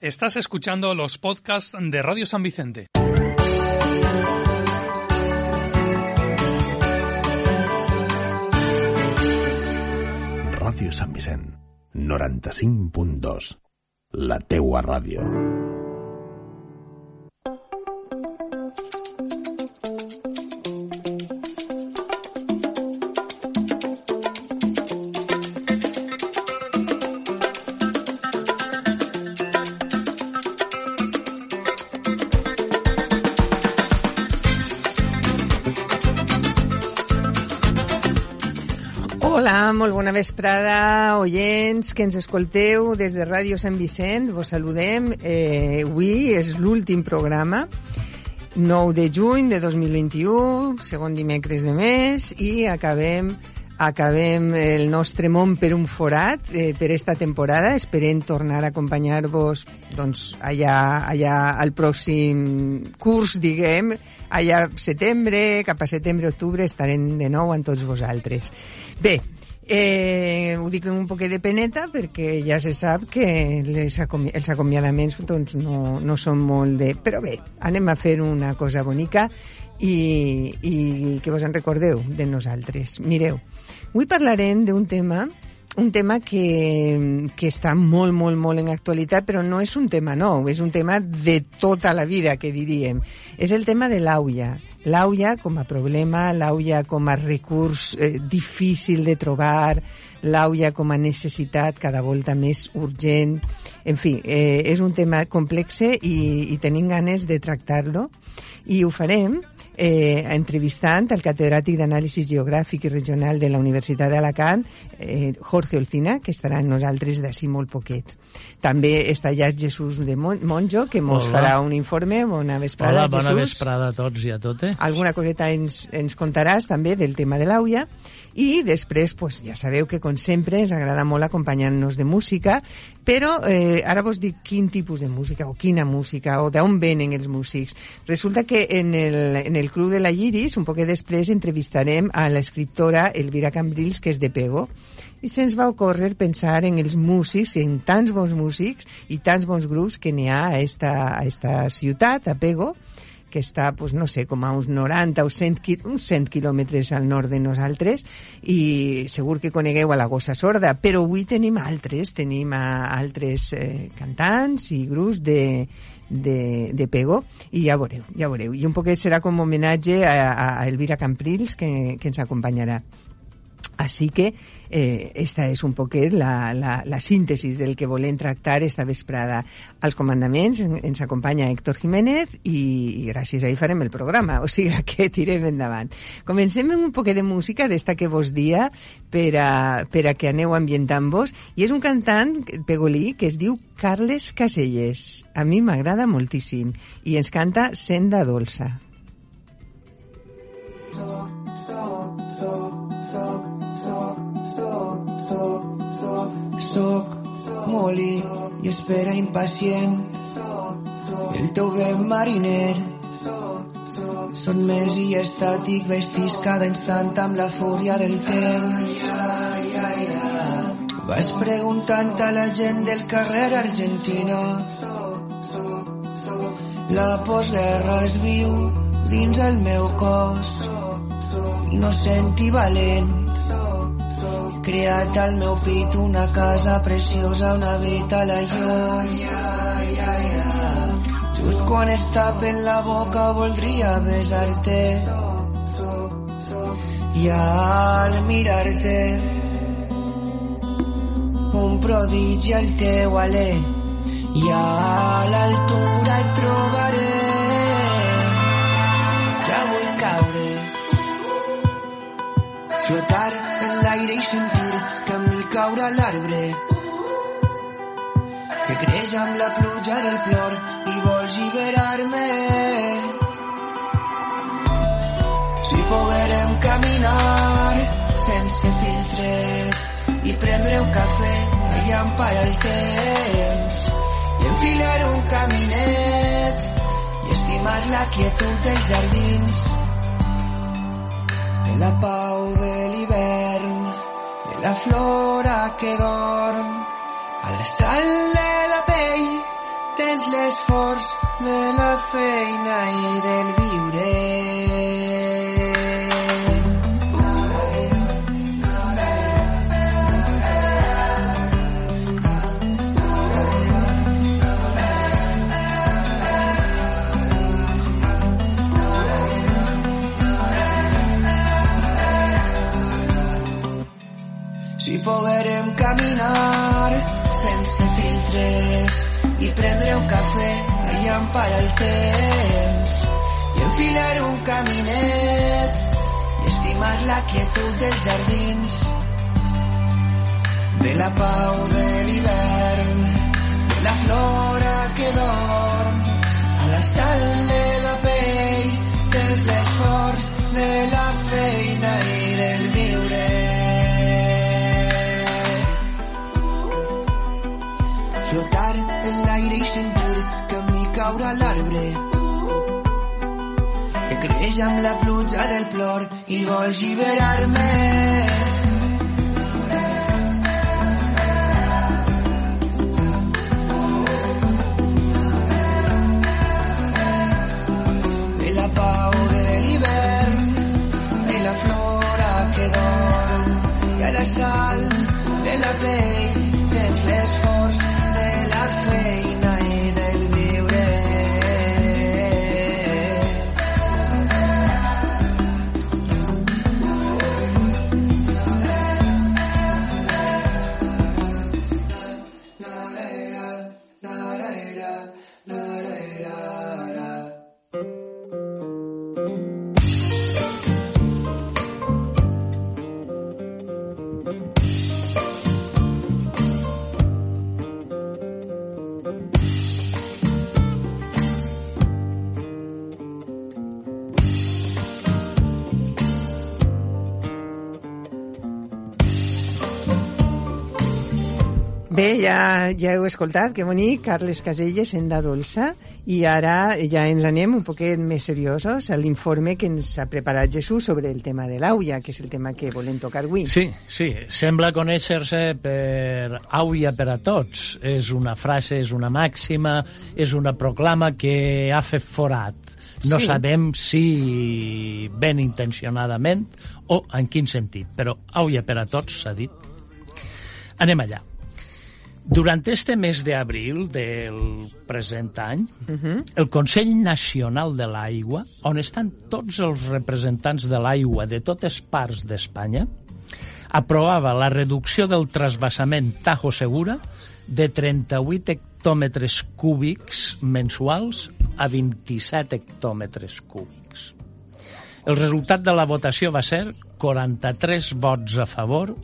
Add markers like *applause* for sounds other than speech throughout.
Estás escuchando los podcasts de Radio San Vicente. Ràdio Sant Vicent, 95.2. La teua ràdio. Molt bona vesprada, oients que ens escolteu des de Ràdio Sant Vicent. Vos saludem. Eh, avui és l'últim programa, 9 de juny de 2021, segon dimecres de mes, i acabem acabem el nostre món per un forat eh, per esta temporada. Esperem tornar a acompanyar-vos doncs, allà, allà al pròxim curs, diguem, allà setembre, cap a setembre-octubre estarem de nou amb tots vosaltres. Bé, Eh, ho dic un poquet de peneta perquè ja se sap que les acomi els acomiadaments doncs, no, no són molt de... Però bé, anem a fer una cosa bonica i, i que vos en recordeu de nosaltres. Mireu, avui parlarem d'un tema un tema que, que està molt, molt, molt en actualitat, però no és un tema nou, és un tema de tota la vida, que diríem. És el tema de l'auia. L'auia com a problema, l'auia com a recurs eh, difícil de trobar, l'auia com a necessitat cada volta més urgent. En fi, eh, és un tema complex i, i tenim ganes de tractar-lo i ho farem eh, entrevistant el catedràtic d'anàlisi geogràfic i regional de la Universitat d'Alacant, eh, Jorge Olcina, que estarà amb nosaltres d'ací molt poquet. També està allà Jesús de Monjo, que Hola. farà un informe. Bona vesprada, Hola, bona Jesús. vesprada a tots i a totes. Alguna coseta ens, ens contaràs també del tema de l'auia i després, pues, ja sabeu que com sempre ens agrada molt acompanyar-nos de música, però eh, ara vos dic quin tipus de música o quina música o d'on venen els músics. Resulta que en el, en el Club de la Lliris, un poquet després, entrevistarem a l'escriptora Elvira Cambrils, que és de Pego, i se'ns va ocórrer pensar en els músics, en tants bons músics i tants bons grups que n'hi ha a esta, a esta ciutat, a Pego, que està, pues, no sé, com a uns 90 o 100, qui- uns 100 quilòmetres al nord de nosaltres i segur que conegueu a la Gossa Sorda, però avui tenim altres, tenim a altres eh, cantants i grups de, de, de Pego i ja veureu, ja veureu. I un poquet serà com homenatge a, a Elvira Camprils que, que ens acompanyarà. Així que eh, esta és un poquet la, la, la síntesis del que volem tractar esta vesprada. Als comandaments en- ens acompanya Héctor Jiménez i, i gràcies a ell farem el programa, o sigui *laughs* que tirem endavant. Comencem amb un poquet de música d'esta que vos dia per a, per a que aneu ambientant-vos i és un cantant pegolí que es diu Carles Caselles. A mi m'agrada moltíssim i ens canta Senda Dolça. Soc molí i espera impacient. El teu vent mariner. Són més i estàtic vestits cada instant amb la fúria del temps. Vas preguntant a la gent del carrer argentina la postguerra es viu dins el meu cos innocent i valent creat al meu pit una casa preciosa on habita la llum. Just quan es tapen la boca voldria besar-te. I al mirar-te un prodigi al teu alè. I a l'altura et trobaré flotar en l'aire i sentir que amb mi caure a l'arbre. Que creix amb la pluja del plor i vols alliberar-me si poguérem caminar sense filtres i prendre un cafè i emparar el temps i enfilar un caminet i estimar la quietud dels jardins de la pau de la flora que dorm, a la sal de la pell tens l'esforç de la feina i del viure. Poguérem caminar sense filtres i prendre un cafè i empara el temps. I enfilar un caminet i estimar la quietud dels jardins de la pau de l'hivern de la flora creix amb la pluja del plor i vols lliberar-me ja, ja heu escoltat, que bonic, Carles Caselles, Senda Dolça, i ara ja ens anem un poquet més seriosos a l'informe que ens ha preparat Jesús sobre el tema de l'auia, que és el tema que volem tocar avui. Sí, sí, sembla conèixer-se per àuia per a tots. És una frase, és una màxima, és una proclama que ha fet forat. No Sí. sabem si ben intencionadament o en quin sentit, però àuia per a tots s'ha dit. Anem allà. Durant este mes de abril del present any, uh -huh. el Consell Nacional de l'Aigua, on estan tots els representants de l'aigua de totes parts d'Espanya, aprovava la reducció del trasbassament Tajo Segura de 38 hectòmetres cúbics mensuals a 27 hectòmetres cúbics. El resultat de la votació va ser 43 vots a favor,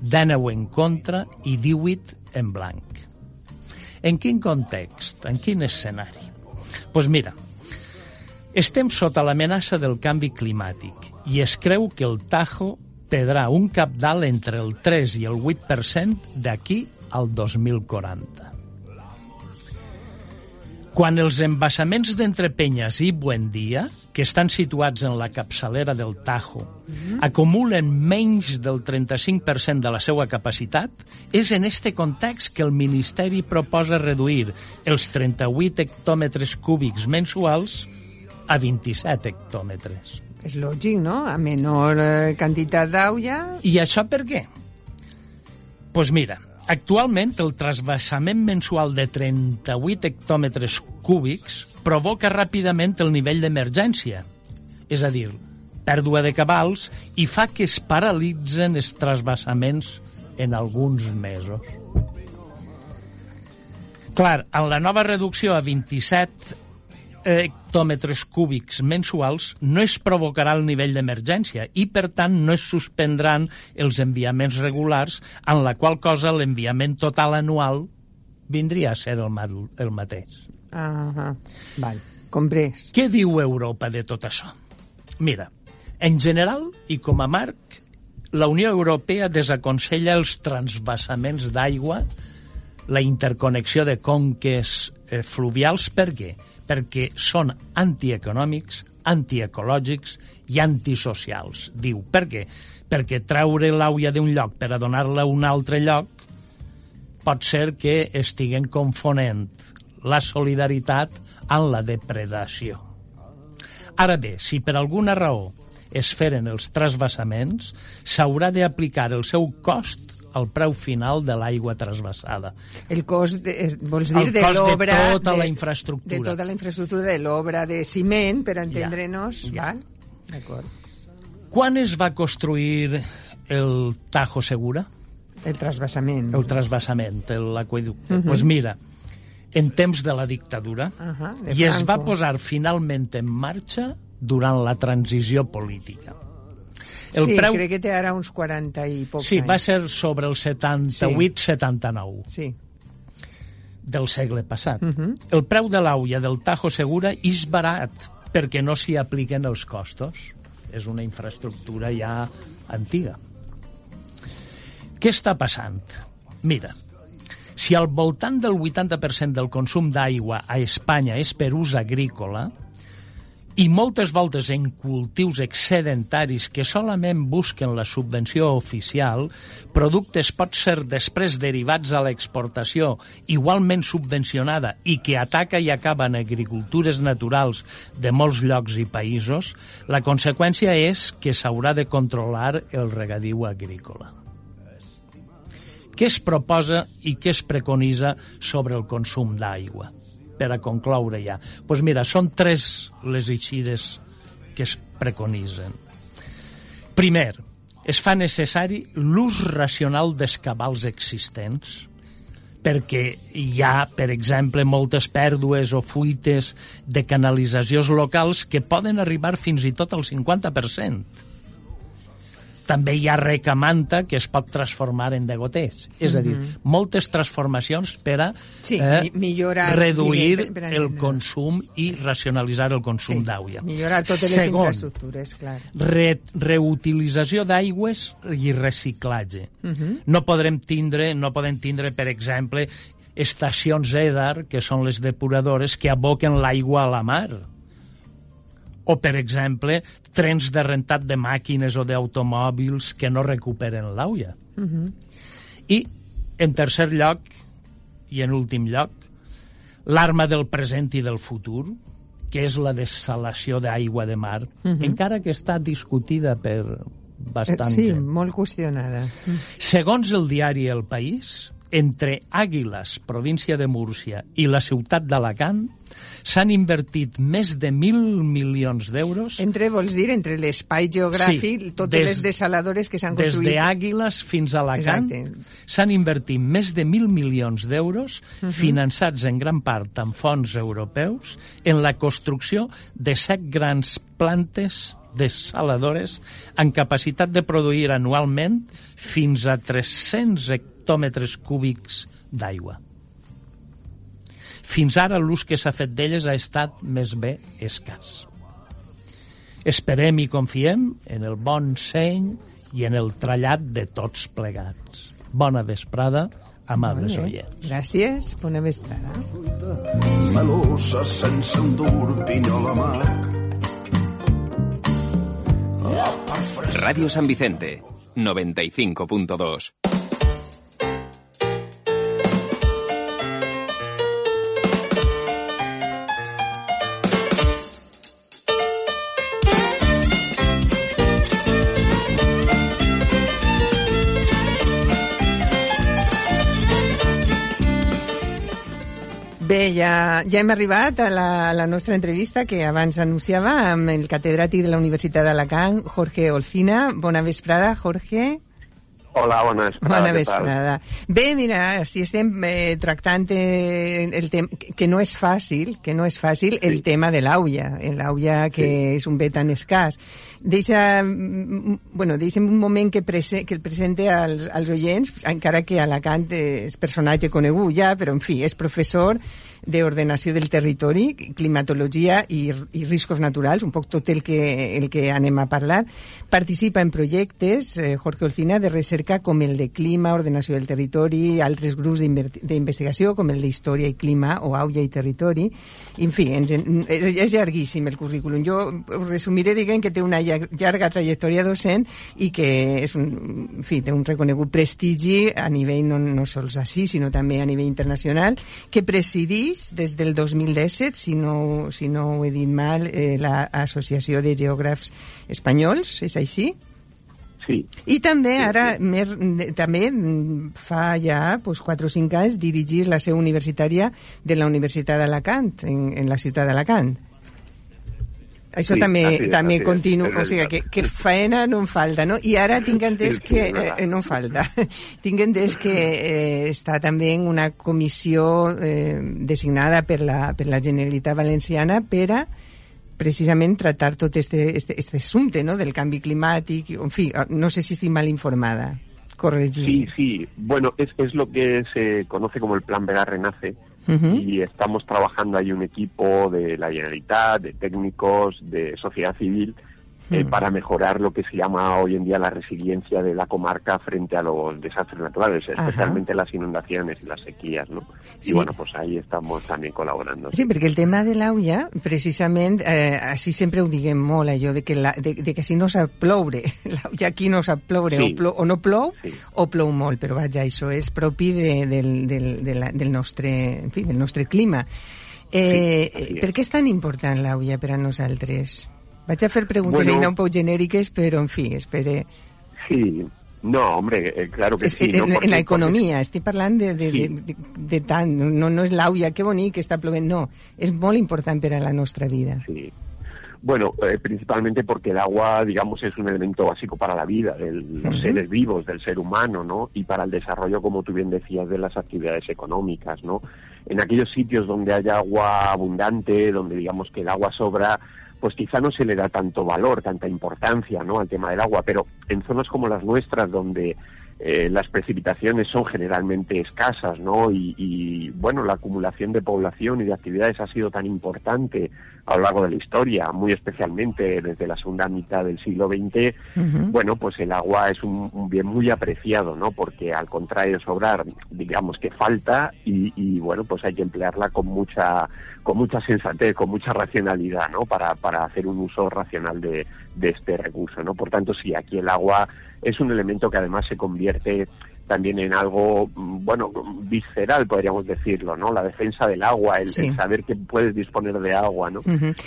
19 en contra i 18 en blanc. En quin context? En quin escenari? Doncs pues mira, estem sota l'amenaça del canvi climàtic i es creu que el Tajo perdrà un capdalt entre el 3 i el 8% d'aquí al 2040. Quan els embassaments d'entre Penyes i Buendia, que estan situats en la capçalera del Tajo, acumulen menys del 35% de la seva capacitat, és en este context que el Ministeri proposa reduir els 38 hectòmetres cúbics mensuals a 27 hectòmetres. És lògic, no? A menor eh, quantitat d'auia... I això per què? Doncs pues mira, actualment el trasbassament mensual de 38 hectòmetres cúbics provoca ràpidament el nivell d'emergència, és a dir, pèrdua de cabals i fa que es paralitzen els trasbassaments en alguns mesos. Clar, en la nova reducció a 27 hectòmetres cúbics mensuals no es provocarà el nivell d'emergència i, per tant, no es suspendran els enviaments regulars, en la qual cosa l'enviament total anual vindria a ser el, ma el mateix. Ah, val, comprès. Què diu Europa de tot això? Mira, en general i com a marc, la Unió Europea desaconsella els transvassaments d'aigua, la interconnexió de conques eh, fluvials, per què? perquè són antieconòmics, antiecològics i antisocials. Diu, per què? Perquè treure l'auia d'un lloc per a donar-la a un altre lloc pot ser que estiguen confonent la solidaritat en la depredació. Ara bé, si per alguna raó es feren els trasbassaments, s'haurà d'aplicar el seu cost al preu final de l'aigua trasbassada. El cost, de, vols dir, El de cost de l'obra... tota la infraestructura. De tota la infraestructura, de l'obra de ciment, per entendre'ns, Ja. val? D'acord. Quan es va construir el Tajo Segura? El trasbassament. El trasbassament, l'aqueducte. Doncs pues mira, en temps de la dictadura, Ahà, de i es va posar finalment en marxa durant la transició política. Sí, crec que té ara uns 40 i pocs Sí, anys. va ser sobre el 78-79 Sí. del segle passat. Mhm. El preu de l'auia del Tajo Segura és barat perquè no s'hi apliquen els costos. És una infraestructura ja antiga. Què està passant? Mira, si al voltant del 80% del consum d'aigua a Espanya és per ús agrícola, i moltes voltes en cultius excedentaris que solament busquen la subvenció oficial, productes pot ser després derivats a l'exportació igualment subvencionada i que ataca i acaba en agricultures naturals de molts llocs i països, la conseqüència és que s'haurà de controlar el regadiu agrícola. Què es proposa i què es preconitza sobre el consum d'aigua? Per a concloure ja. Doncs pues mira, són tres les eixides que es preconitzen. Primer, es fa necessari l'ús racional dels cabals existents perquè hi ha, per exemple, moltes pèrdues o fuites de canalitzacions locals que poden arribar fins i tot al 50%. També hi ha recamanta que es pot transformar en degoters. És a dir, moltes transformacions per a Sí, mi- millorar- reduir per- per el entendre. consum i racionalitzar el consum Sí, d'aigua. millorar totes les Segon, infraestructures, clar. re, reutilització d'aigües i reciclatge. Mhm. No podrem tindre, no podem tindre, per exemple, estacions EDAR, que són les depuradores, que aboquen l'aigua a la mar. O, per exemple, trens de rentat de màquines o d'automòbils que no recuperen l'aigua. I, en tercer lloc, i en últim lloc, l'arma del present i del futur, que és la dessalació d'aigua de mar, encara que està discutida per bastant Eh, Sí, gent. molt qüestionada. Segons el diari El País, entre Àguiles, província de Múrcia, i la ciutat d'Alacant, s'han invertit més de mil milions d'euros. Entre, vols dir, entre l'espai geogràfic, Sí, totes des- les desaladores que s'han des construït. d'Àguiles fins a Alacant s'han invertit més de mil milions d'euros finançats en gran part amb fons europeus en la construcció de set grans plantes desaladores amb capacitat de produir anualment fins a 300 hectòmetres cúbics d'aigua. Fins ara l'ús que s'ha fet d'elles ha estat més bé escàs. Esperem i confiem en el bon seny i en el trallat de tots plegats. Bona vesprada, amables oients. Gràcies, bona vesprada. melosa sense endur pinyola amarg. Radio San Vicente, 95.2. ja, ja hem arribat a la, a la nostra entrevista que abans anunciava amb el catedràtic de la Universitat d'Alacant, Jorge Olcina. Bona vesprada, Jorge. Hola, bona vesprada. Bona vesprada. Bé, mira, si estem eh, tractant eh, el tema, que no és fàcil, que no és fàcil el tema de l'auia, l'auia que és un bé tan escàs. Deixa, mm, bueno, deixa'm un moment que, prese, que el presente als, als oients, encara que Alacant és personatge conegut ja, però en fi, és professor d'ordenació del territori, climatologia i, i riscos naturals, un poc tot el que, el que anem a parlar. Participa en projectes, eh, Jorge Olcina, de recerca com el de clima, ordenació del territori, altres grups d'investigació com el d'història i clima o auia i territori. En fi, en- és, és llarguíssim el currículum. Jo resumiré dient que té una llar- llarga trajectòria docent i que és un, en fi, té un reconegut prestigi a nivell no, no sols així, sinó també a nivell internacional, que presidís estableix des del 2017, si no, si no ho he dit mal, eh, l'Associació de Geògrafs Espanyols, és així? Sí. I també ara, més, també mm, fa ja pues, 4 o 5 anys dirigir la seu universitària de la Universitat d'Alacant, en, en la ciutat d'Alacant. Això Sí, també, es, també así es, continua, es o sigui, que, que faena no en falta, no? I ara tinc entès Sí, sí, que... és. Eh, no en falta. *laughs* tinc entès que eh, està també en una comissió eh, designada per la, per la Generalitat Valenciana per a precisament tractar tot este, este, este assumpte no? del canvi climàtic, en fi, no sé si estic mal informada. Corregir. Sí, sí. Bueno, es, es lo que se conoce como el Plan Vega Renace. Y estamos trabajando ahí un equipo de la Generalitat, de técnicos, de sociedad civil, eh, para mejorar lo que se llama hoy en día la resiliencia de la comarca frente a los desastres naturales, Ajá. especialmente las inundaciones y las sequías, ¿no? Sí. Y bueno, pues ahí estamos también colaborando. Sí, perquè el tema de l'aulla, precisament, eh, així sempre ho diguem molt, allò de que, la, de, de que si no sap ploure, *laughs* l'aulla aquí no sap ploure, Sí. o, plou, o no plou, Sí. o plou molt, però vaja, això és propi de, del, del, de la, del, nostre, en fi, del nostre clima. Eh, Sí, per es. què és tan important l'aulla per a nosaltres? Vaig a fer preguntes Bueno. bueno, un poc genèriques, però, en fi, espere. Sí, no, hombre, eh, claro que Es, sí. en, ¿no? en la porque- economia, estic parlant de, de, Sí. de, de, de tant, no, no és l'aulla, que bonic que està plovent, no, és molt important per a la nostra vida. Sí. Bueno, eh, principalmente porque el agua, digamos, es un elemento básico para la vida de los seres vivos, del ser humano, ¿no? Y para el desarrollo, como tú bien decías, de las actividades económicas, ¿no? En aquellos sitios donde haya agua abundante, donde digamos que el agua sobra, pues quizá no se le da tanto valor, tanta importancia, ¿no? Al tema del agua, pero en zonas como las nuestras, donde eh, las precipitaciones son generalmente escasas, ¿no? Y, y, bueno, la acumulación de población y de actividades ha sido tan importante a lo largo de la historia, muy especialmente desde la segunda mitad del siglo XX. Bueno, pues el agua es un, un bien muy apreciado, ¿no? Porque al contrario de sobrar, digamos que falta y, y, bueno, pues hay que emplearla con mucha, con mucha sensatez, con mucha racionalidad, ¿no? Para, para hacer un uso racional de, de este recurso, ¿no? Por tanto, sí, aquí el agua es un elemento que además se convierte también en algo, mm, bueno, visceral, podríamos decirlo, ¿no? La defensa del agua, el, Sí. el saber que puedes disponer de agua, ¿no?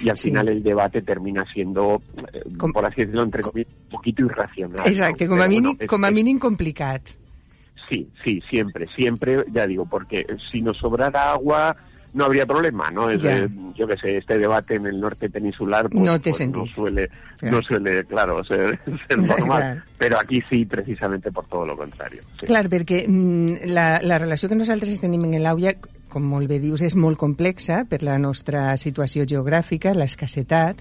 Y al sí. final el debate termina siendo, eh, Com- por así decirlo, entre comillas, un poquito irracional. Exacte, ¿no? com a, Pero mínim, bueno, es- com a es- complicat. Sí, sí, siempre, siempre, ya digo, porque si nos sobrara agua no habría problema, ¿no? Es, Ya. eh, yo que sé, este debate en el norte peninsular pues, No té pues no suele, Claro. no suele, claro, ser, *laughs* ser normal, Claro. pero aquí sí, precisamente por todo lo contrario. sí. Clar, perquè mm, la, la relació que nosaltres tenim en l'aulla, com molt bé dius, és molt complexa per la nostra situació geogràfica, l'escassetat,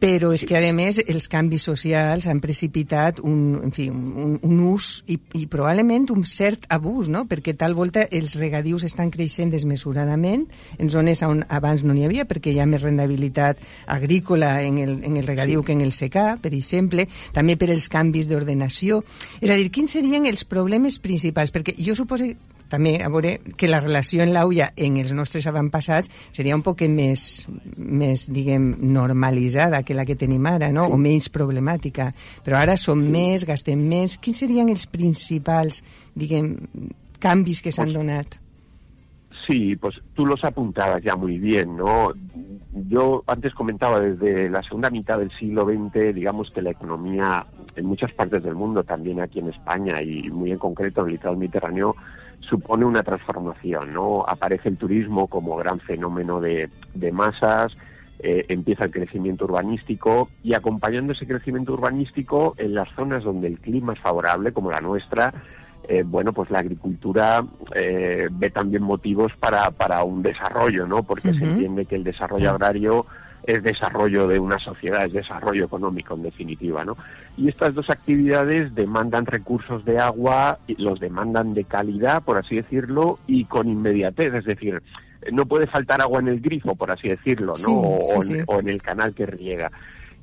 però és que, a més, els canvis socials han precipitat un, en fi, un, un ús i, i probablement un cert abús, no? perquè tal volta els regadius estan creixent desmesuradament en zones on abans no n'hi havia, perquè hi ha més rendabilitat agrícola en el, en el regadiu que en el secà, per exemple, també per els canvis d'ordenació. És a dir, quins serien els problemes principals? Perquè jo suposo també a veure que la relació en l'aulla en els nostres avantpassats seria un poc més, més diguem, normalitzada que la que tenim ara, no? o menys problemàtica. Però ara som més, gastem més. Quins serien els principals, diguem, canvis que s'han donat? Sí, pues tú los apuntabas ya muy bien, ¿no? Yo antes comentaba desde la segunda mitad del siglo XX, digamos que la economía en muchas partes del mundo, también aquí en España y muy en concreto en el litoral mediterráneo, supone una transformación, ¿no? Aparece el turismo como gran fenómeno de, de masas, eh, empieza el crecimiento urbanístico y acompañando ese crecimiento urbanístico en las zonas donde el clima es favorable, como la nuestra, eh, bueno, pues la agricultura eh, ve también motivos para, para un desarrollo, ¿no? Porque se entiende que el desarrollo agrario es desarrollo de una sociedad, es desarrollo económico en definitiva, ¿no? Y estas dos actividades demandan recursos de agua, y los demandan de calidad, por así decirlo, y con inmediatez, es decir, no puede faltar agua en el grifo, por así decirlo, ¿no? Sí, o, sí, en, sí. o en el canal que riega.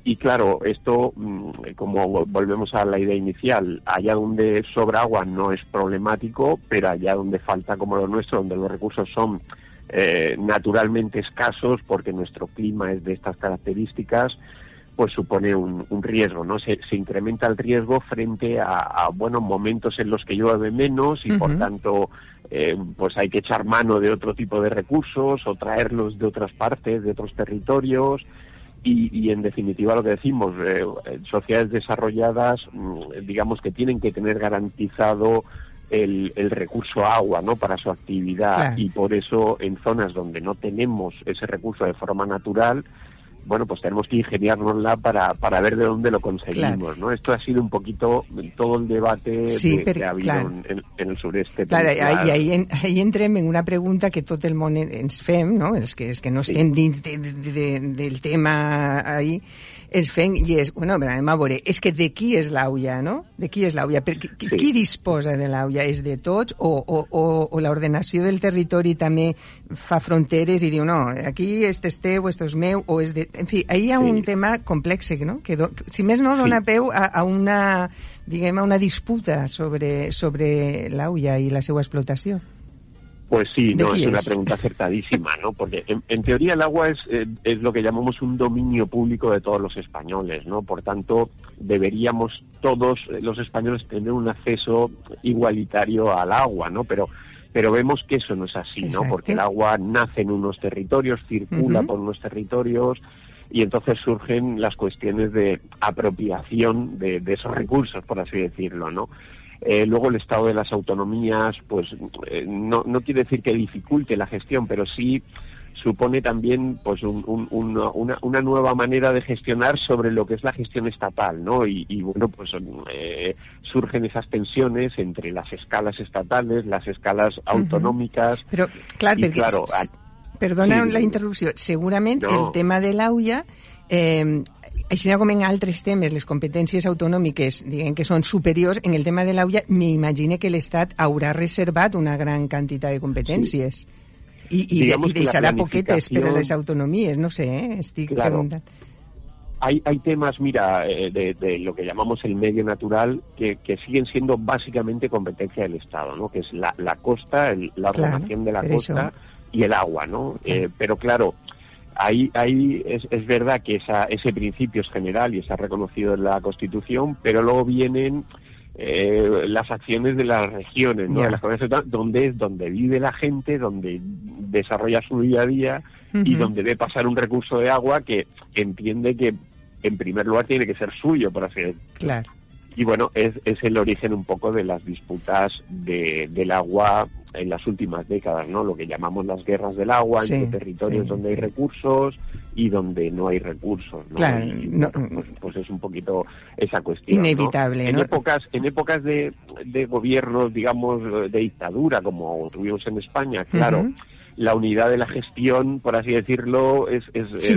Y claro, esto, mm, como volvemos a la idea inicial, allá donde sobra agua no es problemático, pero allá donde falta, como lo nuestro, donde los recursos son eh, naturalmente escasos, porque nuestro clima es de estas características, pues supone un, un riesgo, ¿no? Se, se, incrementa el riesgo frente a, a, bueno, momentos en los que llueve menos y, uh -huh. por tanto, eh, pues hay que echar mano de otro tipo de recursos o traerlos de otras partes, de otros territorios. Y, y en definitiva lo que decimos, eh, sociedades desarrolladas, mm, digamos que tienen que tener garantizado el, el, recurso agua ¿no? para su actividad Claro. y por eso en zonas donde no tenemos ese recurso de forma natural, bueno, pues tenemos que ingeniárnosla para, para ver de dónde lo conseguimos, Claro. ¿no? Esto ha sido un poquito todo el debate Sí, de- que ha habido claro. en, en el sureste. Clar, peninsular. i ahí, en, ahí entrem en una pregunta que tot el món en- ens fem, no? els, que, els que no Sí. estem dins de, de, de, del tema ahí, ens fem, i és, bueno, però anem a veure, és que de qui és l'aulla, no? De qui és l'aulla? Qui, Sí. qui disposa de l'aulla? És de tots o, o, o, o l'ordenació del territori també fa fronteres i diu, no, aquí este és teu, esto és meu, o és de... En fi, ahí hi ha Sí. un tema complex, no? Que, do, si més no, dona Sí. peu a, a una diguem, a una disputa sobre, sobre l'aulla i la seva explotació. Pues sí, ¿De no, es una pregunta acertadísima, ¿no? Porque en, en teoría el agua es, eh, es lo que llamamos un dominio público de todos los españoles, ¿no? Por tanto, deberíamos todos los españoles tener un acceso igualitario al agua, ¿no? Pero pero vemos que eso no es así, ¿no? Exacto. Porque el agua nace en unos territorios, circula por unos territorios y entonces surgen las cuestiones de apropiación de, de esos recursos, por así decirlo, ¿no? Eh, luego el estado de las autonomías, pues eh, no, no quiere decir que dificulte la gestión, pero sí supone también pues un- un- un- una, una nueva manera de gestionar sobre lo que es la gestión estatal, ¿no? Y, y, bueno, pues eh, surgen esas tensiones entre las escalas estatales, las escalas autonómicas. Perquè... claro, s- a- Perdona sí. la interrupció. Segurament No. el tema de l'aulla, eh, així com en altres temes, les competències autonòmiques, diguem que són superiors, en el tema de l'aulla m'imagine que l'Estat haurà reservat una gran quantitat de competències. I, i, de, Digamos i que la deixarà poquetes per a planificación- les autonomies, no sé, eh? estic Claro. preguntant. hay, hay temas, mira, eh, de, de lo que llamamos el medio natural que, que siguen siendo básicamente competencia del Estado, ¿no? Que es la, la costa, el- la Claro, ordenación de la costa y el agua, ¿no? Eh, pero claro, ahí, ahí es, es verdad que esa, ese principio es general y está reconocido en la Constitución, pero luego vienen eh, las acciones de las regiones, ¿no? Las comunidades donde es donde vive la gente, donde desarrolla su día a día y donde ve pasar un recurso de agua que entiende que en primer lugar tiene que ser suyo, por así decirlo. Clar. Y bueno, es, es el origen un poco de las disputas de, del agua en las últimas décadas, ¿no? Lo que llamamos las guerras del agua Sí, entre territorios sí. donde hay recursos y donde no hay recursos, ¿no? Claro, Y, no- pues, pues es un poquito esa cuestión. ¿no? Inevitable, En ¿no? épocas, en épocas de, de gobiernos, digamos, de dictadura, como tuvimos en España, claro. La unidad de la gestión, por así decirlo, es, es, es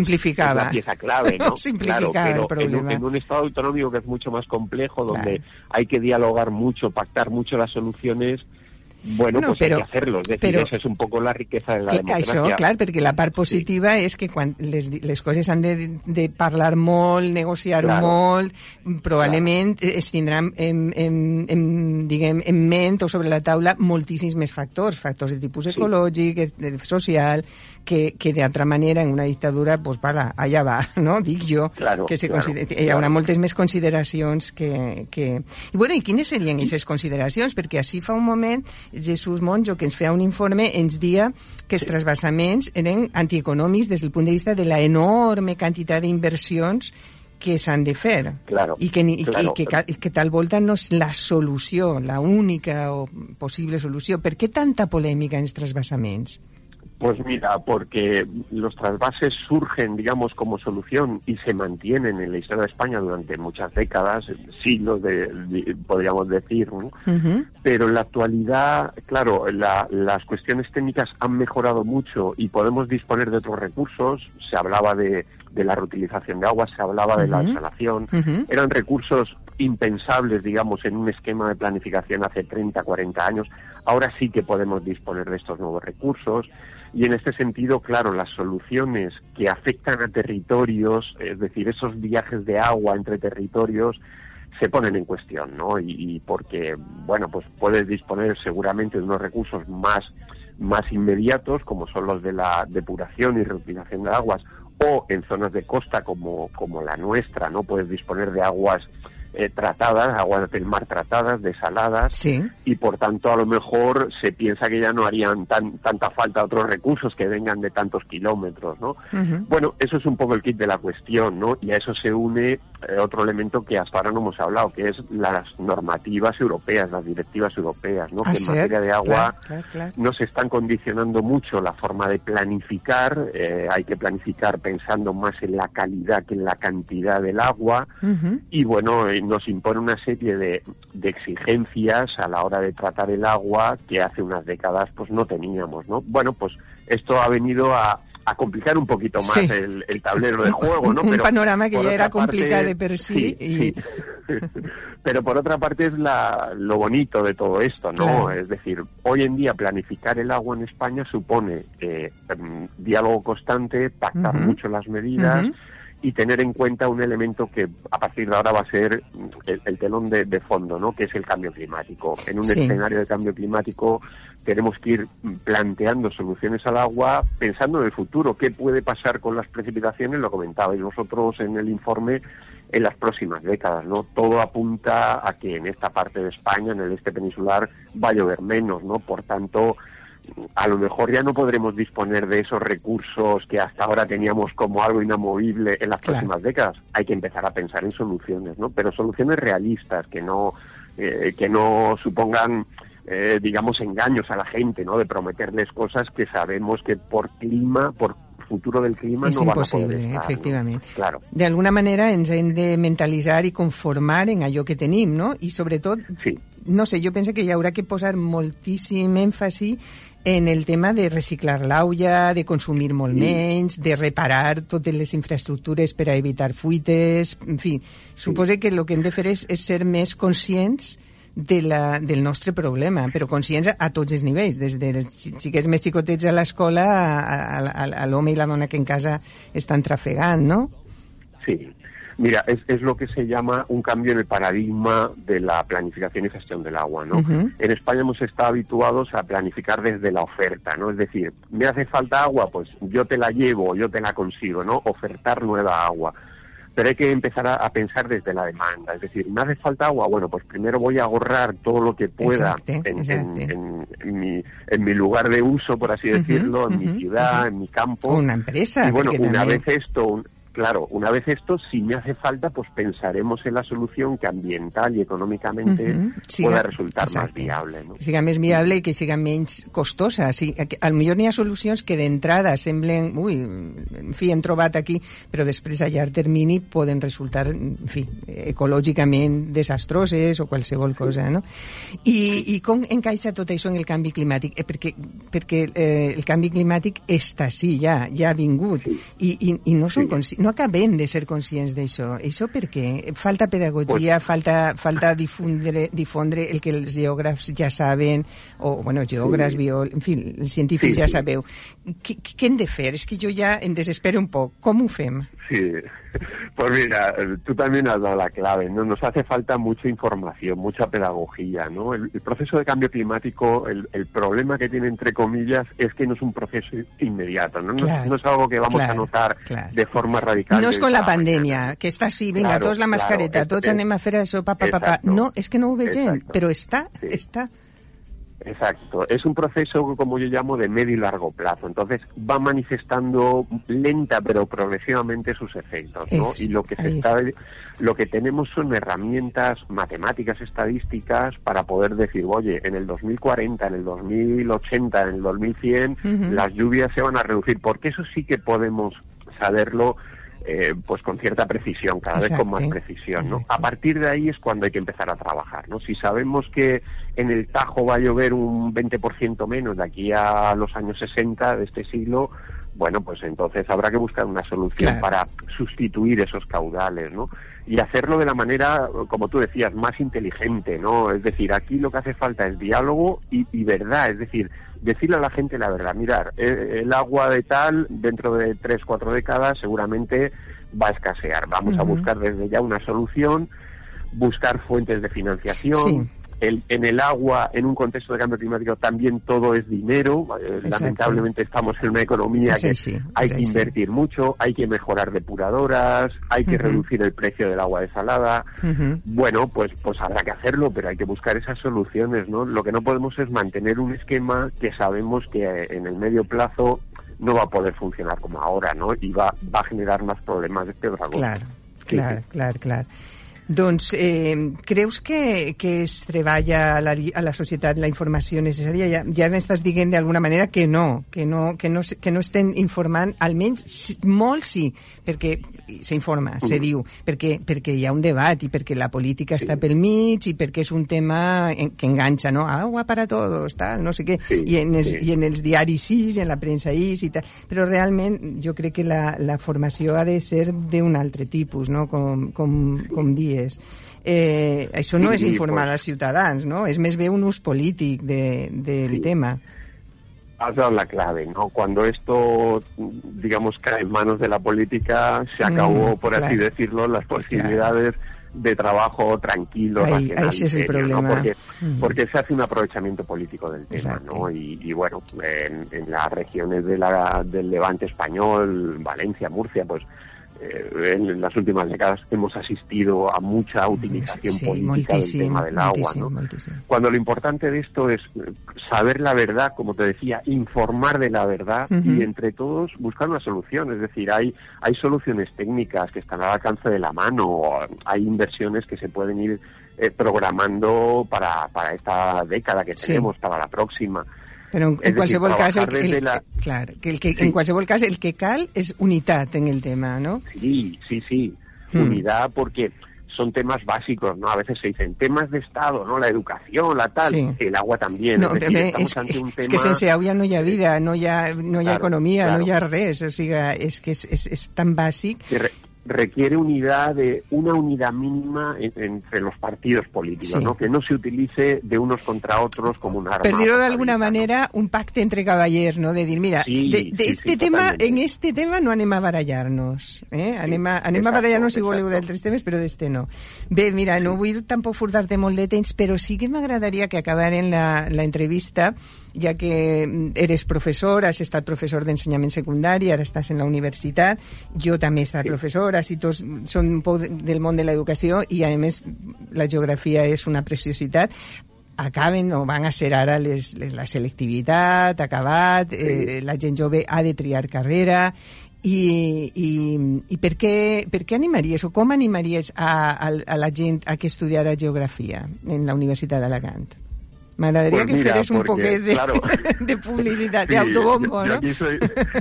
la pieza clave, ¿no? *laughs* Claro, el pero en un, en un estado autonómico que es mucho más complejo, donde Claro. hay que dialogar mucho, pactar mucho las soluciones, bueno, No, pues però- hay que hacerlo. Es decir, però- esa es un poco la riqueza de la democracia. Això, clar, perquè la part positiva és que quan les, les coses han de, de parlar molt, negociar Claro. molt, probablement claro. es tindran en, en, en, diguem, en ment o sobre la taula moltíssims més factors, factors de tipus Sí. ecològic, social, que, que d'altra manera en una dictadura, pues, vala, allà va, no? Dic jo, Claro, que se claro, considera, hi haurà moltes més consideracions que, que... I, bueno, i quines serien aquestes consideracions? Perquè així fa un moment Jesús Monjo, que ens feia un informe, ens dia que els trasbassaments eren antieconòmics des del punt de vista de la enorme quantitat d'inversions que s'han de fer. Claro, I que, i, claro. i que, que tal volta no és la solució, la única o possible solució. Per què tanta polèmica en els trasbassaments? Pues mira, porque los trasvases surgen, digamos, como solución y se mantienen en la historia de España durante muchas décadas, siglos, de, de- podríamos decir, ¿no? Pero en la actualidad, claro, la- las cuestiones técnicas han mejorado mucho y podemos disponer de otros recursos. Se hablaba de, de la reutilización de agua, se hablaba de la desalación. Ujú. Eran recursos impensables, digamos, en un esquema de planificación hace 30, 40 años. Ahora sí que podemos disponer de estos nuevos recursos. Y en este sentido, claro, las soluciones que afectan a territorios, es decir, esos viajes de agua entre territorios, se ponen en cuestión, ¿no? Y, porque, bueno, pues puedes disponer seguramente de unos recursos más, más inmediatos, como son los de la depuración y reutilización de aguas, o en zonas de costa como, como la nuestra, ¿no? Puedes disponer de aguas eh, tratadas, aguas del mar tratadas, desaladas, Sí. y por tanto a lo mejor se piensa que ya no harían tan, tanta falta otros recursos que vengan de tantos kilómetros, ¿no? Bueno, eso es un poco el kit de la cuestión, ¿no? Y a eso se une otro elemento que hasta ahora no hemos hablado, que es las normativas europeas, las directivas europeas, ¿no? Ah, que en materia de agua claro, claro, claro. nos están condicionando mucho la forma de planificar. eh, hay que planificar pensando más en la calidad que en la cantidad del agua. Y bueno, eh, nos impone una serie de, de exigencias a la hora de tratar el agua que hace unas décadas pues no teníamos, ¿no? Bueno, pues esto ha venido a, a complicar un poquito más Sí. el, el tablero de juego, ¿no? *laughs* Un Pero panorama que ya era complicado de per sí y- sí. *laughs* Pero por otra parte es la, lo bonito de todo esto, ¿no? Claro. Es decir, hoy en día planificar el agua en España supone eh, em, diálogo constante, pactar mucho las medidas. Y tener en cuenta un elemento que a partir de ahora va a ser el, el telón de, de fondo, ¿no? Que es el cambio climático. En un Sí. escenario de cambio climático tenemos que ir planteando soluciones al agua pensando en el futuro. ¿Qué puede pasar con las precipitaciones? Lo comentabais vosotros en el informe en las próximas décadas, ¿no? Todo apunta a que en esta parte de España, en el este peninsular, va a llover menos, ¿no? Por tanto, a lo mejor ya no podremos disponer de esos recursos que hasta ahora teníamos como algo inamovible en las Claro. próximas décadas. Hay que empezar a pensar en soluciones, ¿no? Pero soluciones realistas que no eh, que no supongan eh, digamos engaños a la gente, ¿no? De prometerles cosas que sabemos que por clima, por futuro del clima És no van a poder estar, ¿no? efectivament. Claro. D'alguna manera ens hem de mentalitzar i conformar en allò que tenim, no? I sobretot, Sí. no sé, jo penso que hi haurà que posar moltíssim èmfasi en el tema de reciclar l'aula, de consumir molt menys, de reparar totes les infraestructures per a evitar fuites, en fi, suposo que el que hem de fer és, és ser més conscients de la, del nostre problema, però conscients a, a tots els nivells, des de xiquets més xicotets a l'escola a, a, a, a l'home i la dona que en casa estan trafegant, no? Sí. Mira, es, es lo que se llama un cambio en el paradigma de la planificación y gestión del agua, ¿no? En España hemos estado habituados a planificar desde la oferta, ¿no? Es decir, me hace falta agua, pues yo te la llevo, yo te la consigo, ¿no? Ofertar nueva agua. Pero hay que empezar a, a pensar desde la demanda. Es decir, me hace falta agua, bueno, pues primero voy a ahorrar todo lo que pueda Exacte, en, en- exacte. en- en mi, en mi lugar de uso, por así decirlo, en mi ciudad, en mi campo. Una empresa, Y bueno, una también- vez esto, un- claro, una vez esto, si me hace falta, pues pensaremos en la solución que ambiental y económicamente Ujú, siga- pueda resultar más exacte. viable. ¿no? que siga més viable i que siga menys costosa. Que al millor n'hi ha solucions que d'entrada semblen, ui, en fi, hem trobat aquí, però després a llarg termini poden resultar, en fi, ecològicament desastroses o qualsevol cosa, no? I, i com encaixa tot això en el canvi climàtic? Eh, perquè perquè eh, el canvi climàtic està sí, ja, ja ha vingut, i, i, i no, som Sí. No acabem de ser conscients d'això. Això per què? Falta pedagogia, falta, falta difondre, difondre el que els geògrafs ja saben, o, bueno, geògrafs, Sí. biol... En fi, els científics Sí, ja sí. sabeu. Què, què hem de fer? És que jo ja em desespero un poc. Com ho fem? Sí, pues mira, tú también has dado la clave, ¿no? Nos hace falta mucha información, mucha pedagogía, ¿no? El, el proceso de cambio climático, el, el problema que tiene, entre comillas, es que no es un proceso inmediato, ¿no? No, Claro, no es algo que vamos claro, a notar claro. de forma radical. No del con la día a mañana. pandèmia, que està així, vinga, Claro, tots la mascareta, es- tots es- a fer això, pa, No, és que no però està, Sí. està. Exacto, es un proceso, como yo llamo, de medio y largo plazo. Entonces va manifestando lenta pero progresivamente sus efectos, ¿no? Y lo que se está, lo que tenemos son herramientas matemáticas, estadísticas para poder decir, oye, en el 2040, en el 2080, en el 2100, Ujú. las lluvias se van a reducir, porque eso sí que podemos saberlo. Eh, pues con cierta precisión, cada vez con más precisión, ¿no? Exacto. A partir de ahí es cuando hay que empezar a trabajar, ¿no? Si sabemos que en el Tajo va a llover un 20% menos de aquí a los años 60 de este siglo, bueno, pues entonces habrá que buscar una solución Claro. para sustituir esos caudales, ¿no? Y hacerlo de la manera, como tú decías, más inteligente, ¿no? Es decir, aquí lo que hace falta es diálogo y, y verdad, es decir, decirle a la gente la verdad. Mirar, eh, el agua de tal, dentro de tres, cuatro décadas, seguramente va a escasear. Vamos a buscar desde ya una solución, buscar fuentes de financiación, Sí. El, en el agua, en un contexto de cambio climático, también todo es dinero. Eh, lamentablemente estamos en una economía que hay que invertir mucho, hay que mejorar depuradoras, hay que reducir el precio del agua desalada. Bueno, pues, pues habrá que hacerlo, pero hay que buscar esas soluciones, ¿no? Lo que no podemos es mantener un esquema que sabemos que eh, en el medio plazo no va a poder funcionar como ahora, ¿no? Y va, va a generar más problemas de este dragón. Clar, Sí, clar, sí. Doncs eh, creus que, que es treballa a la, a la societat la informació necessària? Ja, ja m'estàs dient d'alguna manera que no, que no, que no, que no estem informant, almenys sí, molt sí, perquè s'informa, se Mm. diu, perquè, perquè hi ha un debat i perquè la política està pel mig i perquè és un tema en, que enganxa, no? Agua para todos, tal, no sé què, Sí, i, en els, sí. i en els diaris sí, i en la premsa i i tal, però realment jo crec que la, la formació ha de ser d'un altre tipus, no? com, com, com dies. Eh, això no Sí, és informar pues- als ciutadans, no? És més bé un ús polític de, del Sí. tema. Has dado la clave, ¿no? Cuando esto, digamos, cae en manos de la política, se acabó, Mm, por así decirlo, las posibilidades de trabajo tranquilo, Ahí- racional ahí es el serio, ¿no? problema. Porque, Mm. porque se hace un aprovechamiento político del tema, Exacto. ¿no? Y, y bueno, en, en las regiones de la, del levante español, Valencia, Murcia, pues eh, en las últimas décadas hemos asistido a mucha utilización Sí, política del tema del agua. Cuando lo importante de esto es eh, saber la verdad, como te decía, informar de la verdad y entre todos buscar una solución. Es decir, hay, hay soluciones técnicas que están al alcance de la mano, o hay inversiones que se pueden ir eh, programando para, para esta década que Sí. tenemos, para la próxima. Però en, en qualsevol cas, el, el, la- clar, que el que, Sí. en qualsevol cas el que cal és unitat en el tema, no? Sí, sí, sí. Hmm. Unidad porque son temas básicos, ¿no? A veces se dicen temas de Estado, ¿no? La educación, la tal, Sí. el agua también. No, es decir, estamos és, ante un tema... que sense aigua no hi ha vida, no hi ha, no hi ha Claro, economia, claro. no hi ha res, o sigui, és que és, és, és tan bàsic que re- requiere unidad de una unidad mínima en- entre los partidos políticos, Sí. ¿no? Que no se utilice de unos contra otros como un arma. per dir-ho d'alguna favorita, ¿no? manera, un pacte entre cavallers, no? De dir, mira, Sí, de, de sí, este tema, totalmente. en este tema no anem a barallar-nos, eh? Anem a, anem a exacto, barallar-nos voleu exacto. d'altres temes, però d'este no. Bé, mira, no vull tampoc furtar-te molt de temps, però sí que m'agradaria que acabaren la, la entrevista, ja que eres professor, has estat professor d'ensenyament secundari, ara estàs en la universitat, jo també he estat Sí. professor, així tots són un poc de- del món de l'educació i, a més, la geografia és una preciositat acaben o van a ser ara les, les, la selectivitat, acabat, eh, la gent jove ha de triar carrera i, i, i per, què, per què animaries o com animaries a, a, a la gent a que estudiara geografia en la Universitat d'Alacant? M'agradaria Pues que mira, feres un poquet de, claro. *laughs* de publicitat, Sí, de autobombo, yo, yo no? aquí soy,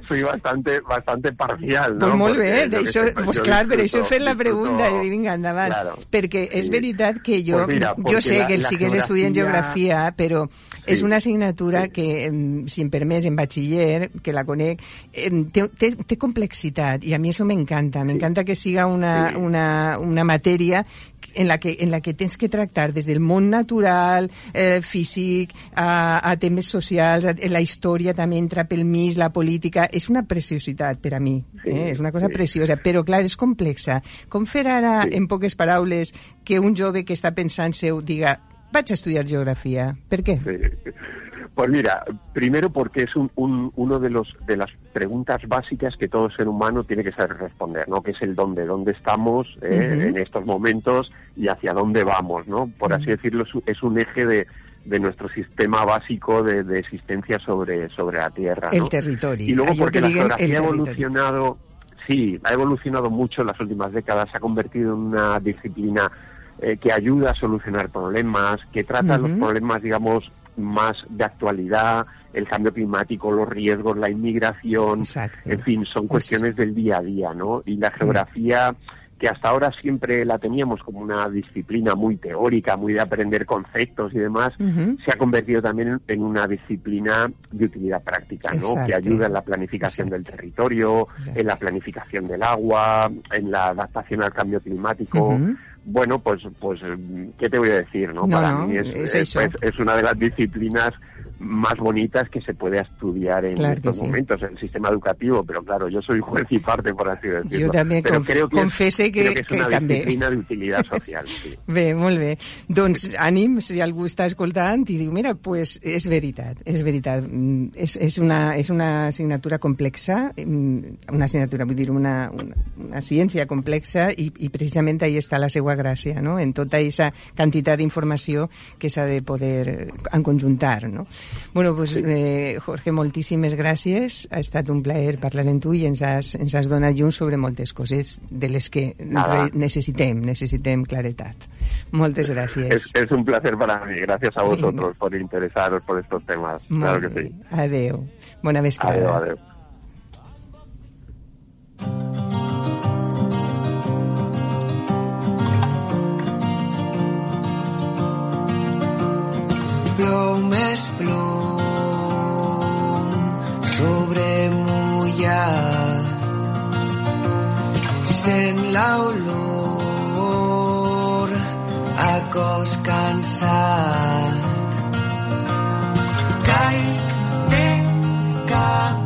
soy bastante, bastante parcial, ¿no? Pues molt bé, d'això, que pues clar, per això he disfruto- fet la disfruto- pregunta i dic, vinga, endavant. Claro, perquè és sí. veritat que jo, Pues mira, jo sé la- que el sigues estudiant geografia- geografia, però és Sí. una assignatura Sí. que, si em permets, en batxiller, que la conec, té, té, té complexitat i a mi això m'encanta. M'encanta que siga una, Sí. una, una matèria en la, que, en la que tens que tractar des del món natural, eh, físic, a, a temes socials, a, la història també entra pel mig, la política, és una preciositat per a mi, Sí, eh? és una cosa sí. preciosa, però clar, és complexa. Com fer ara, Sí. en poques paraules, que un jove que està pensant seu diga vaig a estudiar geografia? Per què? Sí. Pues mira, primero porque es un, un- uno de los de las preguntas básicas que todo ser humano tiene que saber responder, ¿no? Que es el dónde, dónde estamos eh, en estos momentos y hacia dónde vamos, ¿no? Por así decirlo, es un- eje de, de nuestro sistema básico de, de existencia sobre sobre la Tierra. El ¿no? territori. Y luego porque que la geografía ha evolucionado, sí, ha evolucionado mucho en las últimas décadas, se ha convertido en una disciplina eh, que ayuda a solucionar problemas, que trata los problemas, digamos, más de actualidad, el cambio climático, los riesgos, la inmigración, Exacto. en fin, son cuestiones del día a día, ¿no? Y la geografía que hasta ahora siempre la teníamos como una disciplina muy teórica, muy de aprender conceptos y demás, se ha convertido también en- una disciplina de utilidad práctica, ¿no? Exacto. Que ayuda en la planificación Exacto. del territorio, Exacto. en la planificación del agua, en la adaptación al cambio climático. Bueno, pues, pues, ¿qué te voy a decir, no? No, Para no, mí es, es eh, pues, es una de las disciplinas más bonitas que se puede estudiar en Claro que estos sí. momentos en el sistema educativo, pero claro, yo soy juez y parte, por así decirlo. Yo també pero conf- creo que, es- confesse que- creo que es que una també. disciplina de utilidad social. Sí. Bé, molt bé. Doncs ànim, si algú està escoltant i diu, mira, pues és veritat, és veritat. Mm, És, és, una, és una assignatura complexa, mm, una assignatura, vull dir, una, una, una ciència complexa i, i precisament ahí està la seva gràcia, no? En tota aquesta quantitat d'informació que s'ha de poder enconjuntar, no? Bueno, pues, eh, Jorge, moltíssimes gràcies. Ha estat un plaer parlar amb tu i ens has, ens has donat llum sobre moltes coses de les que Nada. necessitem, necessitem claretat. Moltes gràcies. Es, es un placer para mí. Gracias a vosotros por interesaros por estos temas. Molt Claro que sí. Adeu. Bona Adeu, vesprada. adeu. Plou més plom sobre mullat. Sent l'olor a cos cansat. Cai de cap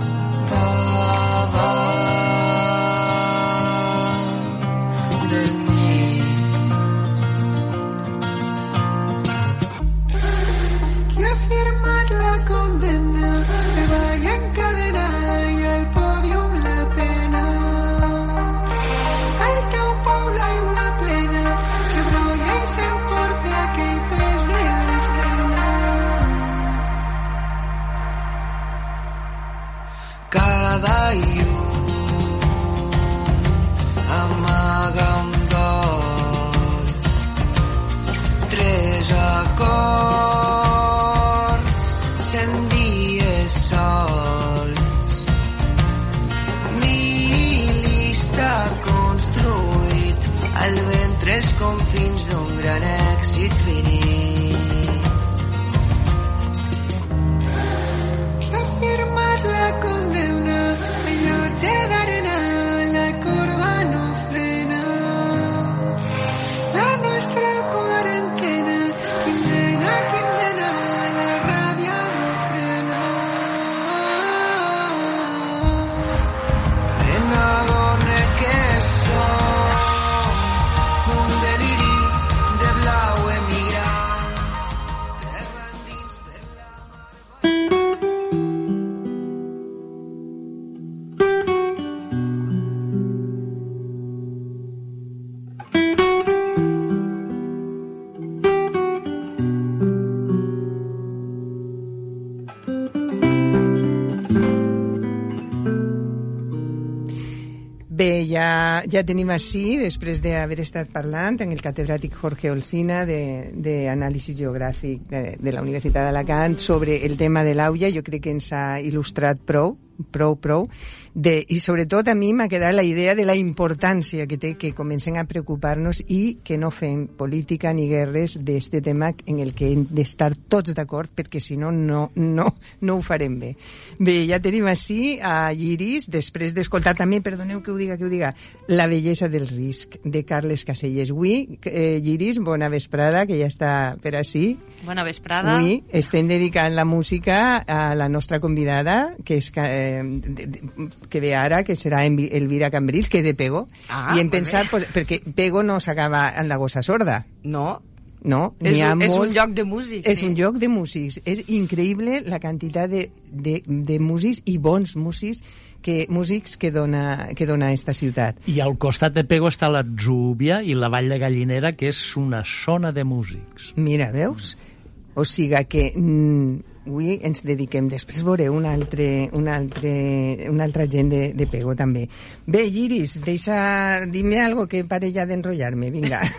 ja, ja tenim així, després d'haver estat parlant amb el catedràtic Jorge Olsina d'Anàlisi Geogràfic de, de la Universitat d'Alacant sobre el tema de l'aulla, jo crec que ens ha il·lustrat prou, prou, prou, de, i sobretot a mi m'ha quedat la idea de la importància que té que comencem a preocupar-nos i que no fem política ni guerres d'este tema en el que hem d'estar tots d'acord perquè si no, no, no, no ho farem bé. Bé, ja tenim així a Lliris, després d'escoltar també, perdoneu que ho diga, que ho diga, La bellesa del risc, de Carles Caselles. Avui, eh, Lliris, bona vesprada, que ja està per així. Bona vesprada. Avui estem dedicant la música a la nostra convidada, que és eh, de- de- que ve ara, que serà Elvira Cambrils, que és de Pego. Ah, I hem pensat, pues, perquè Pego no s'acaba en la gossa sorda. No, No, és, n'hi ha un, és un molts- lloc de músics. és sí. un lloc de músics. És increïble la quantitat de, de, de músics i bons músics que, músics que dona, que dona esta ciutat. I al costat de Pego està la Zúbia i la Vall de Gallinera, que és una zona de músics. Mira, veus? O siga que mm, avui ens dediquem, després veureu un altre, un altre, una altra gent de, de Pego també. Bé, Iris, deixa, dime algo que pare ja d'enrotllar-me, vinga. *laughs*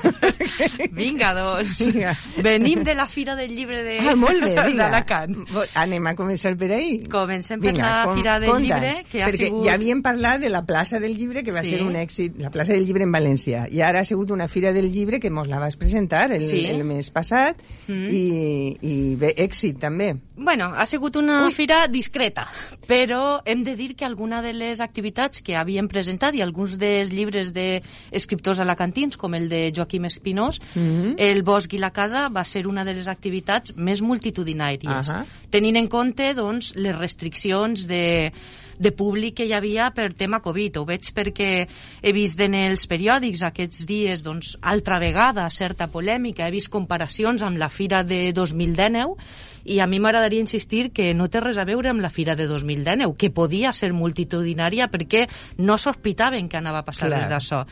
Vinga, doncs. Vinga. Venim de la Fira del Llibre de... Ah, molt bé, vinga. d'Alacant. Anem a començar per ahí. Comencem per Vinga, la com- Fira del conta'ns, Llibre, que ha perquè sigut... ja havíem parlat de la plaça del llibre, que va Sí. ser un èxit, la plaça del llibre en València, i ara ha sigut una fira del llibre que mos la vas presentar el, Sí. el mes passat, Mm. i, i bé, èxit també. Bueno, ha sigut una fira discreta, però hem de dir que alguna de les activitats que havíem presentat i alguns dels llibres d'escriptors alacantins, com el de Joaquim Espinós, Pirineus, el bosc i la casa va ser una de les activitats més multitudinàries, Ahà. tenint en compte doncs, les restriccions de, de públic que hi havia per tema Covid. Ho veig perquè he vist en els periòdics aquests dies doncs, altra vegada certa polèmica, he vist comparacions amb la fira de 2019 i a mi m'agradaria insistir que no té res a veure amb la fira de 2019, que podia ser multitudinària perquè no sospitaven que anava a passar Clar, res d'això.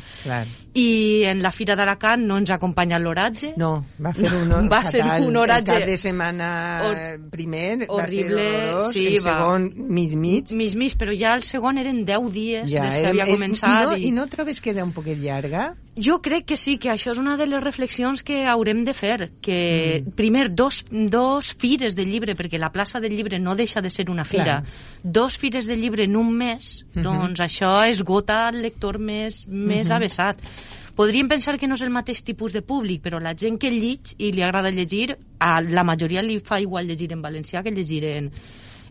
I en la fira d'Alacant no ens ha acompanyat l'oratge. No, va fer un *laughs* Va ser fatal. un oratge El cap de setmana hor- primer horrible, va ser horrorós, sí, el va. segon mig mig. Mig, mig, però ja el segon eren 10 dies Ja, des que havia és- començat. I no, I no trobes que era un poquet llarga? Jo crec que sí, que això és una de les reflexions que haurem de fer, que mm. primer dos, dos fires de llibre, perquè la plaça del llibre no deixa de ser una fira, Clar. dos fires de llibre en un mes, Mhm. doncs això esgota el lector més, més Mhm. avessat. Podríem pensar que no és el mateix tipus de públic, però la gent que llig i li agrada llegir, a la majoria li fa igual llegir en valencià que llegir en,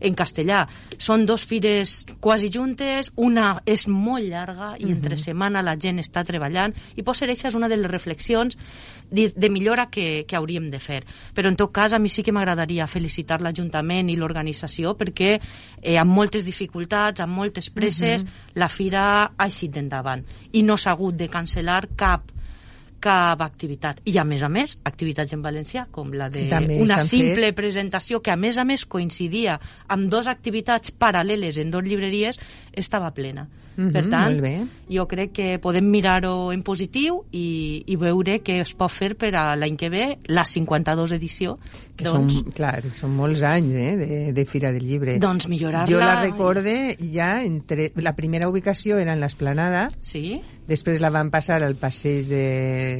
en castellà. Són dos fires quasi juntes, una és molt llarga i entre setmana la gent està treballant i pot ser això és una de les reflexions de, de millora que, que hauríem de fer. Però en tot cas a mi sí que m'agradaria felicitar l'Ajuntament i l'organització perquè eh, amb moltes dificultats, amb moltes presses, la fira ha eixit endavant i no s'ha hagut de cancel·lar cap cap activitat. I, a més a més, activitats en valencià, com la de també una simple fet. presentació que, a més a més, coincidia amb dues activitats paral·leles en dues llibreries, estava plena. Mhm, per tant, jo crec que podem mirar-ho en positiu i, i veure què es pot fer per a l'any que ve, la 52 edició, Que doncs, són, clar, són molts anys eh, de, de Fira del Llibre. doncs millorar-la... Jo la recorde ja entre... La primera ubicació era en l'Esplanada, Sí, després la van passar al passeig de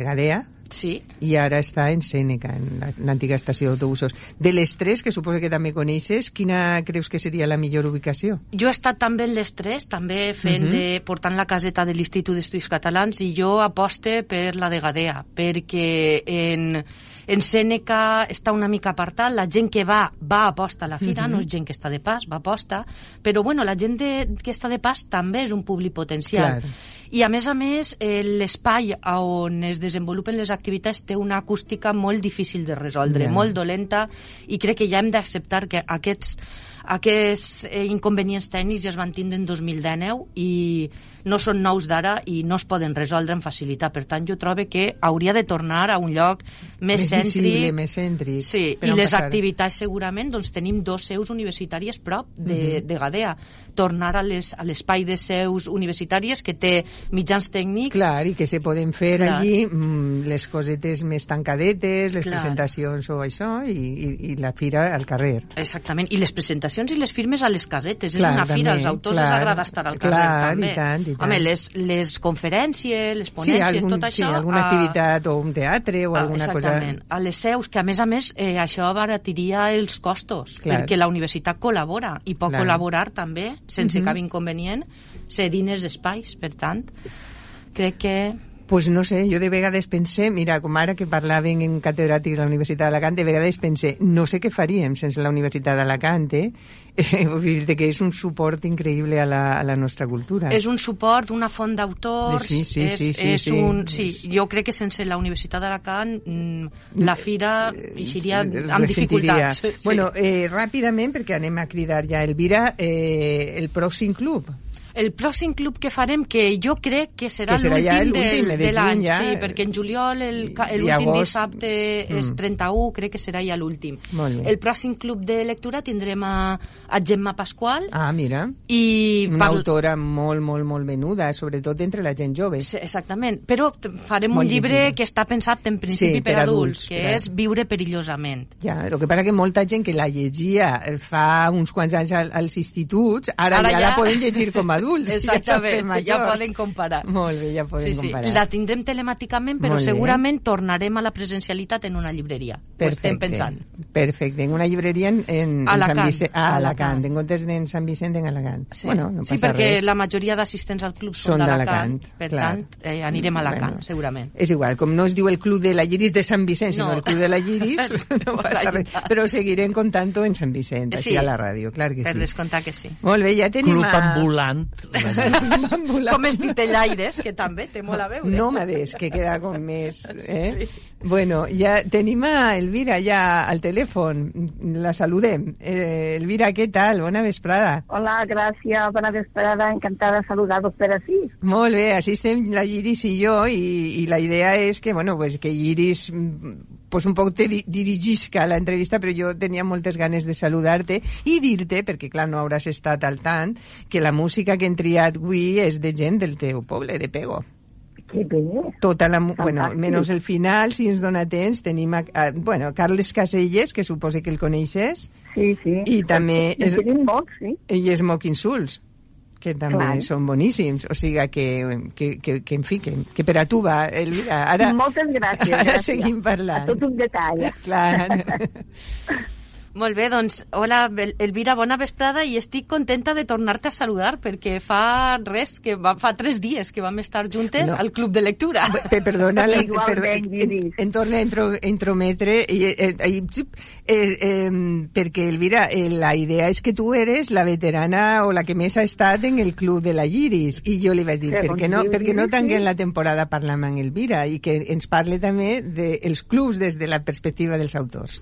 Gadea, sí. i ara està en Sèneca, en la- en l'antiga estació d'autobusos. De les tres, que suposo que també coneixes, quina creus que seria la millor ubicació? Jo he estat també en les tres, també fent Mhm. de, portant la caseta de l'Institut d'Estudis Catalans i jo aposte per la de Gadea, perquè en, en Sèneca està una mica apartat, la gent que va, va a aposta a la fira, no és gent que està de pas, va a aposta, però bueno, la gent de, que està de pas també és un públic potencial. Clar. I a més a més, eh, l'espai on es desenvolupen les activitats té una acústica molt difícil de resoldre, Ja. molt dolenta, i crec que ja hem d'acceptar que aquests aquests eh, inconvenients tècnics ja es van tindre en 2019 i no són nous d'ara i no es poden resoldre amb facilitat. Per tant, jo trobo que hauria de tornar a un lloc més, Més cèntric. visible, més cèntric, Sí, i les passar. activitats segurament, doncs tenim dos seus universitàries prop de, Mhm. de Gadea. Tornar a les- a l'espai de seus universitàries que té mitjans tècnics Clar, i que se poden fer Clar. allí mm, les cosetes més tancadetes, les Clar. presentacions o això, i, i, i la fira al carrer. Exactament, i les presentacions i les firmes a les casetes. Clar, és una fira, també, als autors clar, els agrada estar al carrer, clar, també. i tant, i tant. Home, les, les conferències, les Sí, ponències, algun, tot sí, això... alguna a- activitat o un teatre o a- alguna cosa... exactament, a les seus, que a més a més eh, això abaratiria els costos, Clar. perquè la universitat col·labora, i pot Clar. col·laborar també, sense Mhm. cap inconvenient, cedint els espais, per tant, crec que... Pues no sé, jo de vegades pense, mira, com ara que parlaven en catedràtic de la Universitat d'Alacant, de vegades pense, no sé què faríem sense la Universitat d'Alacant, eh? *laughs* eh? Dir que és un suport increïble a la, a la nostra cultura. És un suport, una font d'autors... Sí, sí, és, sí, sí, és sí. Un, sí, jo crec que sense la Universitat d'Alacant mm, la fira eixiria amb Ressentiria. dificultats. Sí. Bueno, eh, ràpidament, perquè anem a cridar ja Elvira, eh, el pròxim club. El pròxim club que farem, que jo crec que serà, Que serà ja l'últim de de l'any, ja. sí, perquè en juliol l'últim agost. dissabte és Mm. 31, crec que serà ja l'últim. El pròxim club de lectura tindrem a, a Gemma Pasqual Ah, mira, i... una parl- autora molt, molt, molt venuda, sobretot entre la gent jove. Sí, Exactament, però farem Molt un llibre llegida. que està pensat en principi Sí, per, per adults, adults, que per- és Viure perillosament. Ja, el que passa que molta gent que la llegia eh, fa uns quants anys al- als instituts, ara, Ara ja, ja- la poden llegir com *laughs* a adults. ja Exactament, majors. ja poden comparar. Molt bé, ja poden Sí, sí. comparar. La tindrem telemàticament, però Molt bé. segurament tornarem a la presencialitat en una llibreria. Ho estem pensant. Perfecte, en una llibreria en, en, A en Sant Alacant. Vicent, a A Alacant, Alacant. en comptes d'en Sant Vicent, en Alacant. Sí, Bueno, no sí perquè res. la majoria d'assistents al club són, Són d'Alacant. Per clar. tant, eh, anirem a Alacant, Bueno. segurament. És igual, com no es diu el Club de la Lliris de Sant Vicent, sinó No. el Club de la Lliris, *laughs* no passa res. Però seguirem contant en Sant Vicent, així Sí. a la ràdio, clar que Per sí. descomptar que sí. Molt bé, ja tenim Club a... ambulant *laughs* com els titellaires, que també té molt a veure. Nòmades, que queda com més... *laughs* Eh? Sí. Bueno, ja tenim a Elvira ja al telèfon. La saludem. Eh, Elvira, què tal? Bona vesprada. Hola, gràcies, bona vesprada. Encantada de saludar-vos per així. Molt bé, així estem la Iris i jo i, i la idea és que, bueno, pues que Iris pues un poc te di dirigisca la entrevista, però jo tenia moltes ganes de saludar-te i dir-te, perquè clar, no hauràs estat al tant, que la música que hem triat avui és de gent del teu poble, de Pego. Que bé. Tota la, bueno, menys el final, si ens dona temps, tenim a, a, bueno, Carles Caselles, que suposo que el coneixes. Sí, sí. I també... És, tenim molts, sí. I és Moc Insults que també Clar. són boníssims, o sigui que, que, que, que en fi, que, que per a tu va, Elvira. Ara, Moltes gràcies. *laughs* Ara gràcies. seguim parlant. A tot un detall. Clar. *laughs* Molt bé, doncs, hola, Elvira, bona vesprada i estic contenta de tornar-te a saludar perquè fa res, que va, fa tres dies que vam estar juntes no. al Club de Lectura. Pe, perdona, *laughs* la, per, en, en torna a entro, entrometre i, eh, eh, eh, eh, perquè, Elvira, eh, la idea és que tu eres la veterana o la que més ha estat en el Club de la Lliris i jo li vaig dir, sí, per què no, per què no tanquem la temporada parlant amb Elvira i que ens parle també dels clubs des de la perspectiva dels autors.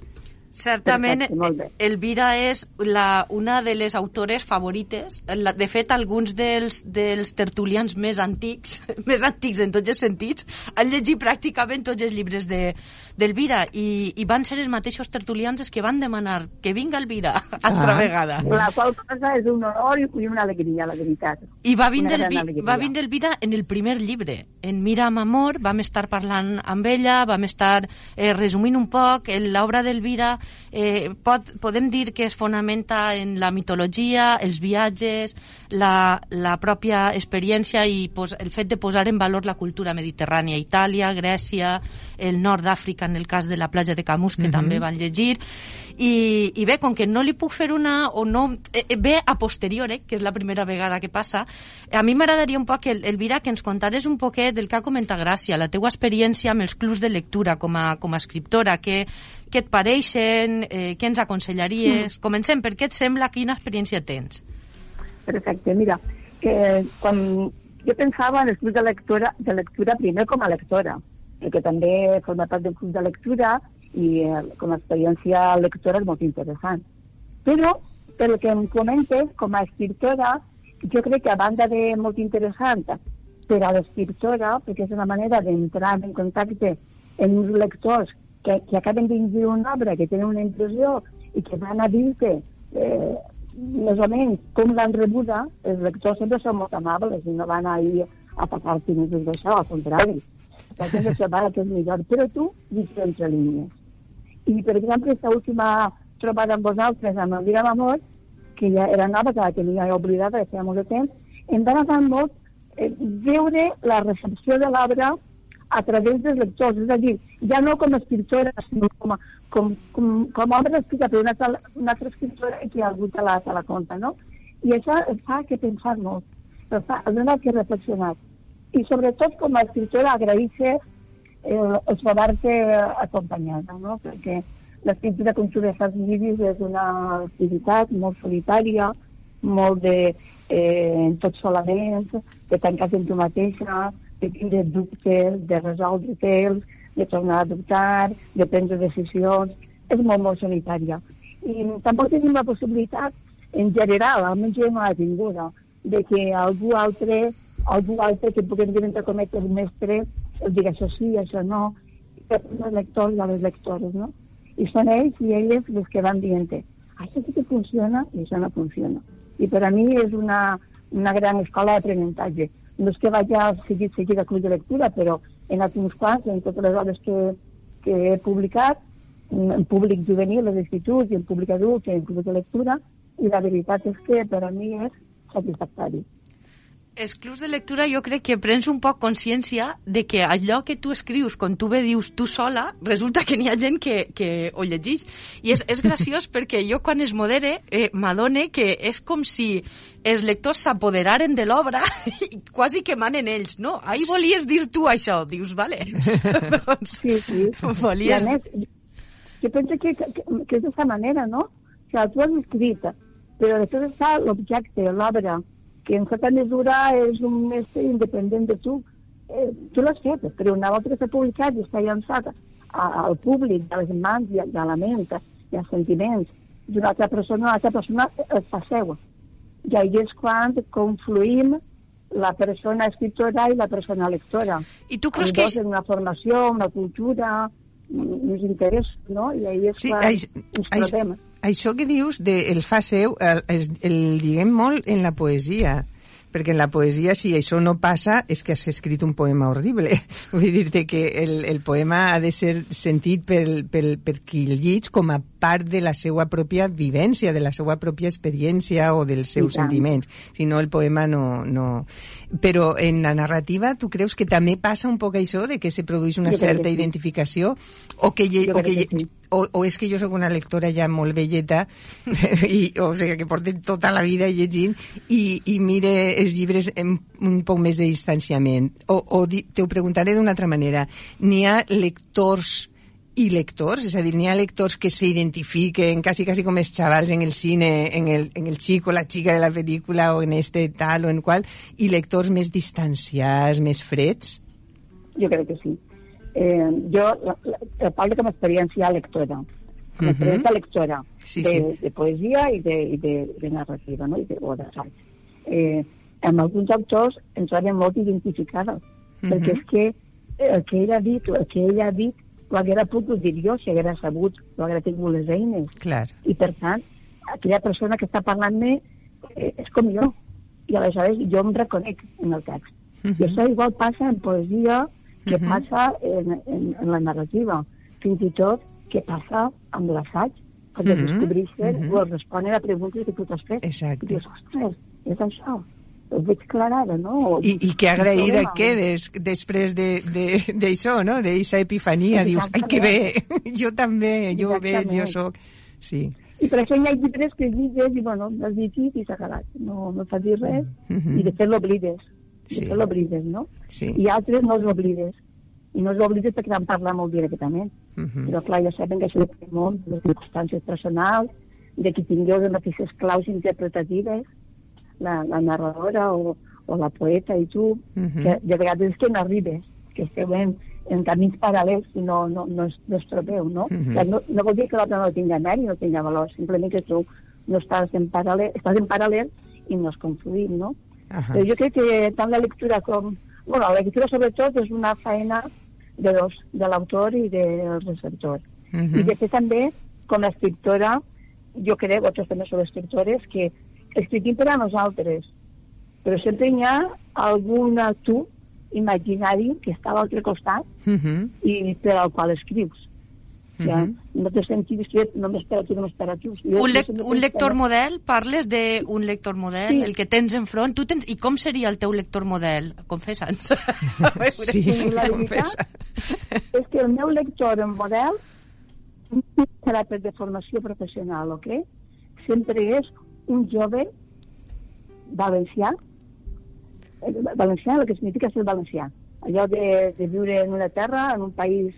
Certament, Perfecte, Elvira és la, una de les autores favorites. La, de fet, alguns dels, dels tertulians més antics, *laughs* més antics en tots els sentits, han llegit pràcticament tots els llibres d'Elvira de, i, i van ser els mateixos tertulians els que van demanar que vinga Elvira *laughs* altra ah. vegada. La qual cosa és un honor i una alegria, la veritat. I va vindre, Elvi, va vindre Elvira en el primer llibre. En Mira amb amor vam estar parlant amb ella, vam estar eh, resumint un poc l'obra d'Elvira eh, pot, podem dir que es fonamenta en la mitologia, els viatges, la, la pròpia experiència i pos, el fet de posar en valor la cultura mediterrània, Itàlia, Grècia, el nord d'Àfrica, en el cas de la platja de Camus, que mm -hmm. també van llegir, i, i bé, com que no li puc fer una o no... Eh, eh, bé a posteriori, que és la primera vegada que passa, a mi m'agradaria un poc, el, Elvira, que ens contares un poquet del que ha comentat Gràcia, la teua experiència amb els clubs de lectura com a, com a escriptora, que, què et pareixen, eh, què ens aconsellaries? Mm. Comencem, per què et sembla, quina experiència tens? Perfecte, mira, que quan jo pensava en el club de lectura, de lectura primer com a lectora, que també forma part del club de lectura i eh, com a experiència lectora és molt interessant. Però, pel que em comentes, com a escriptora, jo crec que a banda de molt interessant per a l'escriptora, perquè és una manera d'entrar en contacte amb uns lectors que, que acaben de llegir una obra, que tenen una impressió i que van a dir-te eh, més o menys com l'han rebuda, els lectors sempre són molt amables i no van a ir a passar-te més d'això, al contrari. La gent separa que és millor, però tu dius entre línies. I, per exemple, aquesta última trobada amb vosaltres, amb el Mira Amor, que ja era nova, que la tenia oblidada, que feia molt de temps, em va agradar molt eh, veure la recepció de l'obra a través dels lectors, és a dir, ja no com a escriptora, sinó com a, com, com, com a obra escrita per una, una altra escriptora que ha hagut a la, a la conta, no? I això et fa que pensar molt, et fa donar que reflexionar. I sobretot com a escriptora el, el trobar-te acompanyada, no? Perquè l'escriptura, com tu bé saps, és una activitat molt solitària, molt de eh, tot solament, de tancar en tu mateixa, de tindre dubtes, de resoldre te'ls, de tornar a dubtar, de prendre decisions, és molt, molt solitària. I tampoc tenim la possibilitat, en general, almenys jo no l'he tinguda, de que algú altre, algú altre que puguem dir entre cometes mestre, el digui això sí, això no, els lectors i les lectores, no? I són ells i elles els que van dient això sí que funciona i això no funciona. I per a mi és una, una gran escola d'aprenentatge no és que vaig a seguir, seguir a club de lectura, però en alguns quants, en totes les obres que, que he publicat, en públic juvenil, les instituts, i en públic adult, en club de lectura, i la veritat és que per a mi és satisfactori els clubs de lectura jo crec que prens un poc consciència de que allò que tu escrius, quan tu bé dius tu sola, resulta que n'hi ha gent que, que ho llegeix. I és, és graciós *laughs* perquè jo quan es modere eh, m'adone que és com si els lectors s'apoderaren de l'obra *laughs* i quasi que manen ells, no? Ahir volies dir tu això, dius, vale. *laughs* doncs, sí, sí. Volies... I més, jo penso que, que, que és d'aquesta manera, no? O sigui, tu has escrit, però després està l'objecte, l'obra, que en certa mesura és un mestre independent de tu. Eh, tu l'has fet, però una volta que s'ha publicat i està llançat a, al públic, a les mans i a, a la ment i als sentiments d'una altra persona, l'altra persona es fa seu. I ahí és quan confluïm la persona escriptora i la persona lectora. I tu creus que és- en una formació, una cultura, uns interessos, no? I ahí és Sí, quan aix- ens aix- trobem. Això que dius de el fa seu, el, el, el diguem molt en la poesia, perquè en la poesia, si això no passa, és que has escrit un poema horrible. *laughs* Vull dir-te que el, el poema ha de ser sentit pel, pel, per qui el llig com a part de la seva pròpia vivència, de la seva pròpia experiència o dels seus sentiments. Si no, el poema no, no... Però en la narrativa, tu creus que també passa un poc això de que se produeix una Jo certa que sí. identificació o que, lle, o que, que sí. O, o és que jo sóc una lectora ja molt velleta *laughs* i, o sigui, que porto tota la vida llegint i, i mire els llibres amb un poc més de distanciament o, o te ho preguntaré d'una altra manera n'hi ha lectors i lectors, és a dir, n'hi ha lectors que s'identifiquen quasi, quasi com els xavals en el cine, en el, en el xico, la xica de la pel·lícula o en este tal o en qual, i lectors més distanciats, més freds? Jo crec que sí. Eh, jo parlo com a experiència lectora, com a experiència lectora Sí, de, sí. de poesia i de, i de, de narrativa, no? I de, o d'assaig. Eh, amb alguns autors ens trobem molt identificades, perquè és que el que ell ha dit, el que ell ha dit, ho haguera pogut dir jo si haguera sabut, ho haguera tingut les eines. Clar. I per tant, aquella persona que està parlant-me eh, és com jo. I aleshores jo em reconec en el text. Mhm. I això igual passa en poesia que Mhm. passa en, en, en la narrativa. Fins i tot que passa amb l'assaig, quan Mhm, mm descobreixen mhm. o responen a preguntes que tu t'has fet. Exacte. I dius, ostres, és això. Ho veig clar ara, no? I, i que agraïda Problema. quedes després de- de- d'això, no? D'eixa epifania. Dius, ai, que bé, jo també, jo ho veig, jo sóc... Sí. I per això hi ha llibres que llibres i, bueno, l'has llegit i s'ha acabat. No, no fa dir res. Mhm. I de fet l'oblides. Sí. fet l'oblides, no? Sí. I altres no els oblides. I no els oblides perquè van parlar molt directament. Mhm. Però clar, ja saben que això depèn molt de les circumstàncies personals, de qui tingueu les mateixes claus interpretatives, la, la narradora o, o la poeta i tu, Mhm. que de vegades és que no arribes, que esteu en, en camins paral·lels i no, no, no, es, no es trobeu, no? Mhm. Que no? No vol dir que l'altre no tinga mèrit, no tinga valor, simplement que tu no estàs en paral·lel, estàs en paral·lel i no es confluïm, no? Ajá. Però jo crec que tant la lectura com... Bueno, la lectura sobretot és una feina de dos, de l'autor i del receptor. Mhm. I de fet també, com a escriptora, jo crec, vosaltres també sou escriptores, que escrivim per a nosaltres, però sempre hi ha algun tu imaginari que està a l'altre costat Mhm. i per al qual escrius. Ja, no té sentit escriure només per a tu, només per a tu. Jo- Un, lec sempre un lector model? Parles d'un lector model? Sí. El que tens enfront? Tu tens... I com seria el teu lector model? Confessa'ns. *laughs* Sí, la veritat confessa. és que el meu lector en model no serà per de formació professional, ok? Sempre és un jove valencià, eh, valencià, el que significa ser valencià. Allò de, de viure en una terra, en un país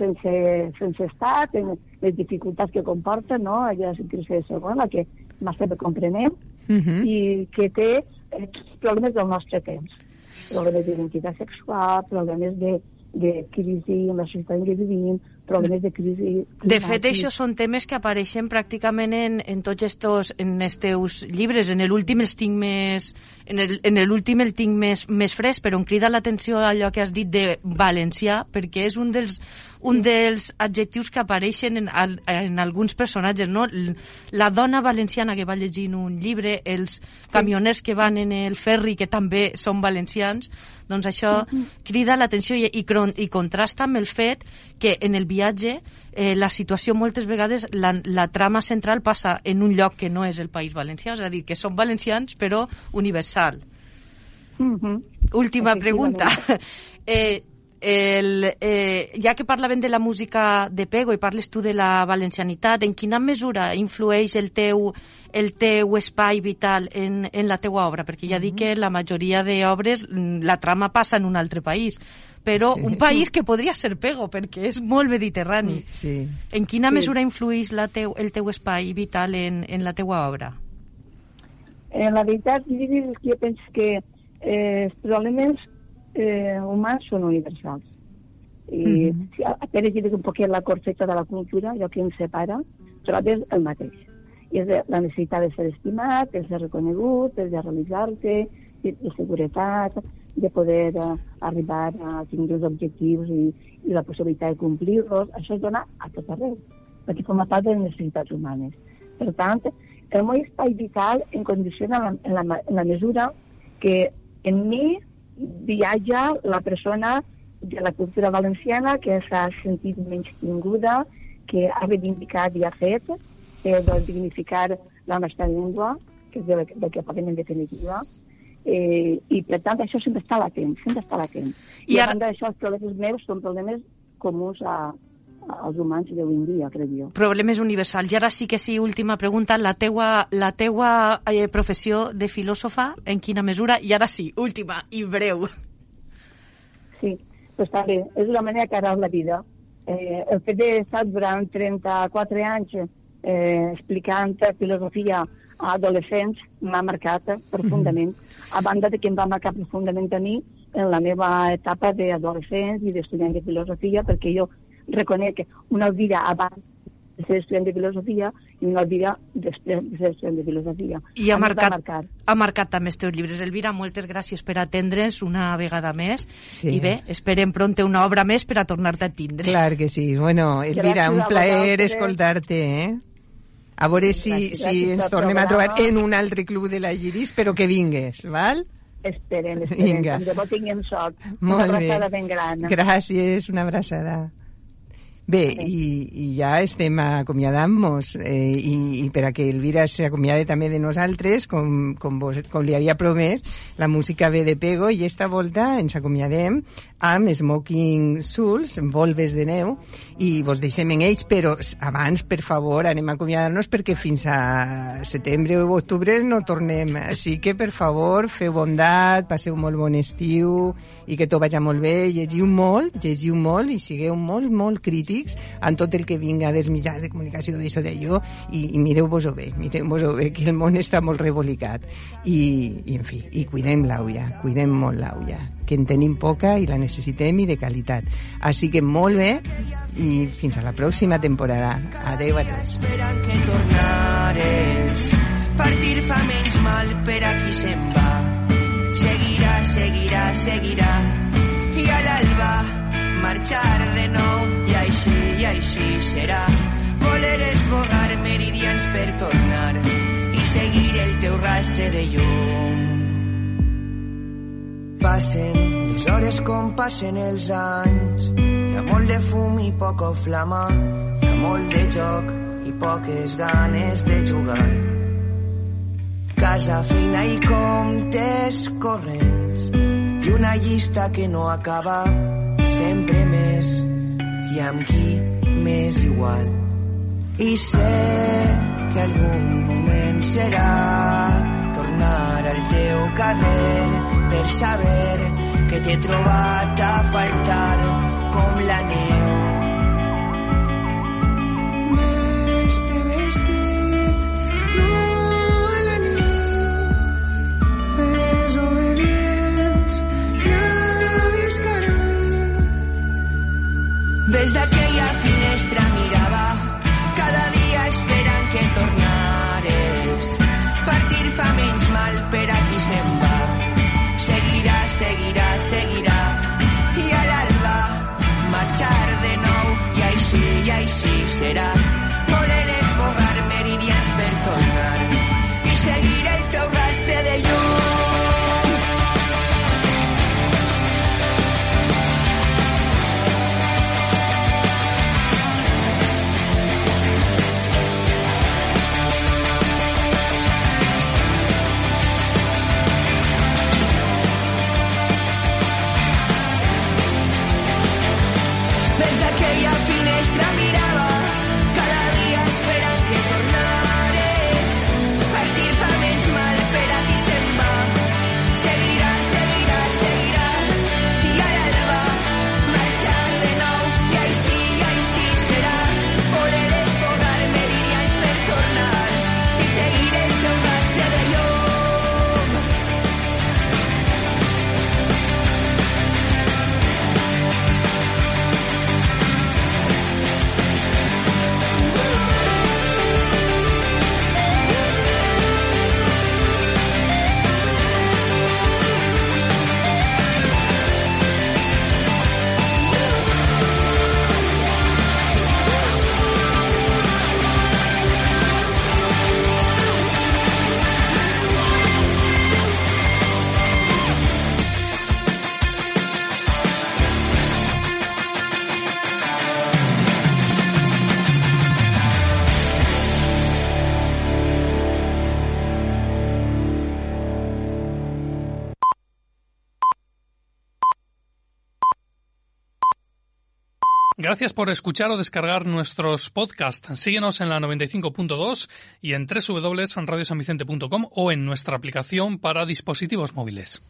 sense, sense estat, en les dificultats que comporta, no? allò de sentir-se segon, la que massa bé comprenem, Mhm. i que té eh, problemes del nostre temps. Problemes d'identitat sexual, problemes de, de crisi en la societat en què vivim, problemes de crisi De fet, això són temes que apareixen pràcticament en, en tots estos, en els teus llibres. En l'últim els tinc més... En el- en l'últim el tinc més, més fresc, però em crida l'atenció allò que has dit de valencià, perquè és un dels, un dels adjectius que apareixen en, en alguns personatges, no? La dona valenciana que va llegint un llibre, els camioners que van en el ferri, que també són valencians, doncs això crida l'atenció i, i, i contrasta amb el fet que en el viatge eh, la situació moltes vegades, la, la trama central passa en un lloc que no és el País Valencià, és a dir, que són valencians però universal. Mhm. Última Efectivament. pregunta. *laughs* Eh, el, eh, ja que parlàvem de la música de Pego i parles tu de la valencianitat, en quina mesura influeix el teu, el teu espai vital en, en la teua obra? Perquè ja dic que la majoria d'obres mm, la trama passa en un altre país, però Sí. un país que podria ser Pego, perquè és molt mediterrani. Sí. En quina Sí. mesura influeix la teu, el teu espai vital en, en la teua obra? Eh, la veritat, és que jo penso que eh, els problemes eh, humans són universals. I mm -hmm. si apenas llegir un poquet la corseta de la cultura, allò que ens separa, trobes el mateix. I és la necessitat de ser estimat, de ser reconegut, de realitzar-te, de, de seguretat, de poder uh, arribar a tenir els objectius i, i la possibilitat de complir-los. Això es dona a tot arreu, perquè forma part de les necessitats humanes. Per tant, el meu espai vital em condiciona en la, en la, en la mesura que en mi viatja la persona de la cultura valenciana que s'ha sentit menys tinguda, que ha reivindicat i ha fet eh, de dignificar la nostra llengua, que és de, de que parlem en definitiva, eh, i per tant això sempre està latent, sempre està latent. I, I ara... a banda d'això, els problemes meus són problemes comuns a, als humans d'avui en dia, crec jo. Problemes universals. I ara sí que sí, última pregunta, la teua, la teua eh, professió de filòsofa, en quina mesura? I ara sí, última i breu. Sí, doncs també, és una manera que ara la vida. Eh, el fet d'estar durant 34 anys eh, explicant filosofia a adolescents m'ha marcat profundament, mm -hmm. a banda de que em va marcar profundament a mi en la meva etapa d'adolescents i d'estudiant de filosofia, perquè jo reconec una vida abans de ser estudiant de filosofia i una vida després de ser estudiant de filosofia. I ha marcat, marcar. ha marcat també els teus llibres. Elvira, moltes gràcies per atendre's una vegada més. Sí. I bé, esperem pronte una obra més per a tornar-te a tindre. Clar que sí. Bueno, Elvira, un plaer escoltar-te, eh? A veure si, si ens tornem a trobar en un altre club de la Giris, però que vingues, val? Esperem, esperem. Vinga. Tant de bo tinguem sort. Molt una abraçada bé. ben gran. Gràcies, una abraçada. Bé, i, i ja estem acomiadant-nos eh, i, i per a que Elvira s'acomiade també de nosaltres, com, com, vos, com li havia promès, la música ve de Pego i esta volta ens acomiadem amb Smoking Souls, Volves de Neu, i vos deixem en ells, però abans, per favor, anem a acomiadar-nos perquè fins a setembre o octubre no tornem. Així que, per favor, feu bondat, passeu molt bon estiu i que tot vagi molt bé, llegiu molt, llegiu molt i sigueu molt, molt crítics públics en tot el que vinga dels mitjans de comunicació d'això d'allò i, i mireu-vos-ho bé, mireu-vos-ho bé, que el món està molt rebolicat i, i en fi, i cuidem l'aulla, cuidem molt l'aulla, que en tenim poca i la necessitem i de qualitat. Així que molt bé i fins a la pròxima temporada. Adeu a tots. que tornares, partir fa menys mal per a qui se'n va. Seguirà, seguirà, seguirà, i a l'alba marxar de nou i així, i així serà. Voler esborrar meridians per tornar i seguir el teu rastre de llum. Passen les hores com passen els anys, hi ha molt de fum i poca flama, hi ha molt de joc i poques ganes de jugar. Casa fina i comptes corrents i una llista que no acaba sempre més i amb qui m'és igual. I sé que algun moment serà tornar al teu carrer per saber que t'he trobat a faltar com la neu Des d'aquella finestra mirava, cada dia esperant que tornares. Partir fa menys mal per a qui se'n va. Seguirà, seguirà, seguirà. I a l'alba marxar de nou i així, i així serà. Gracias por escuchar o descargar nuestros podcasts. Síguenos en la 95.2 y en www.radiosanvicente.com o en nuestra aplicación para dispositivos móviles.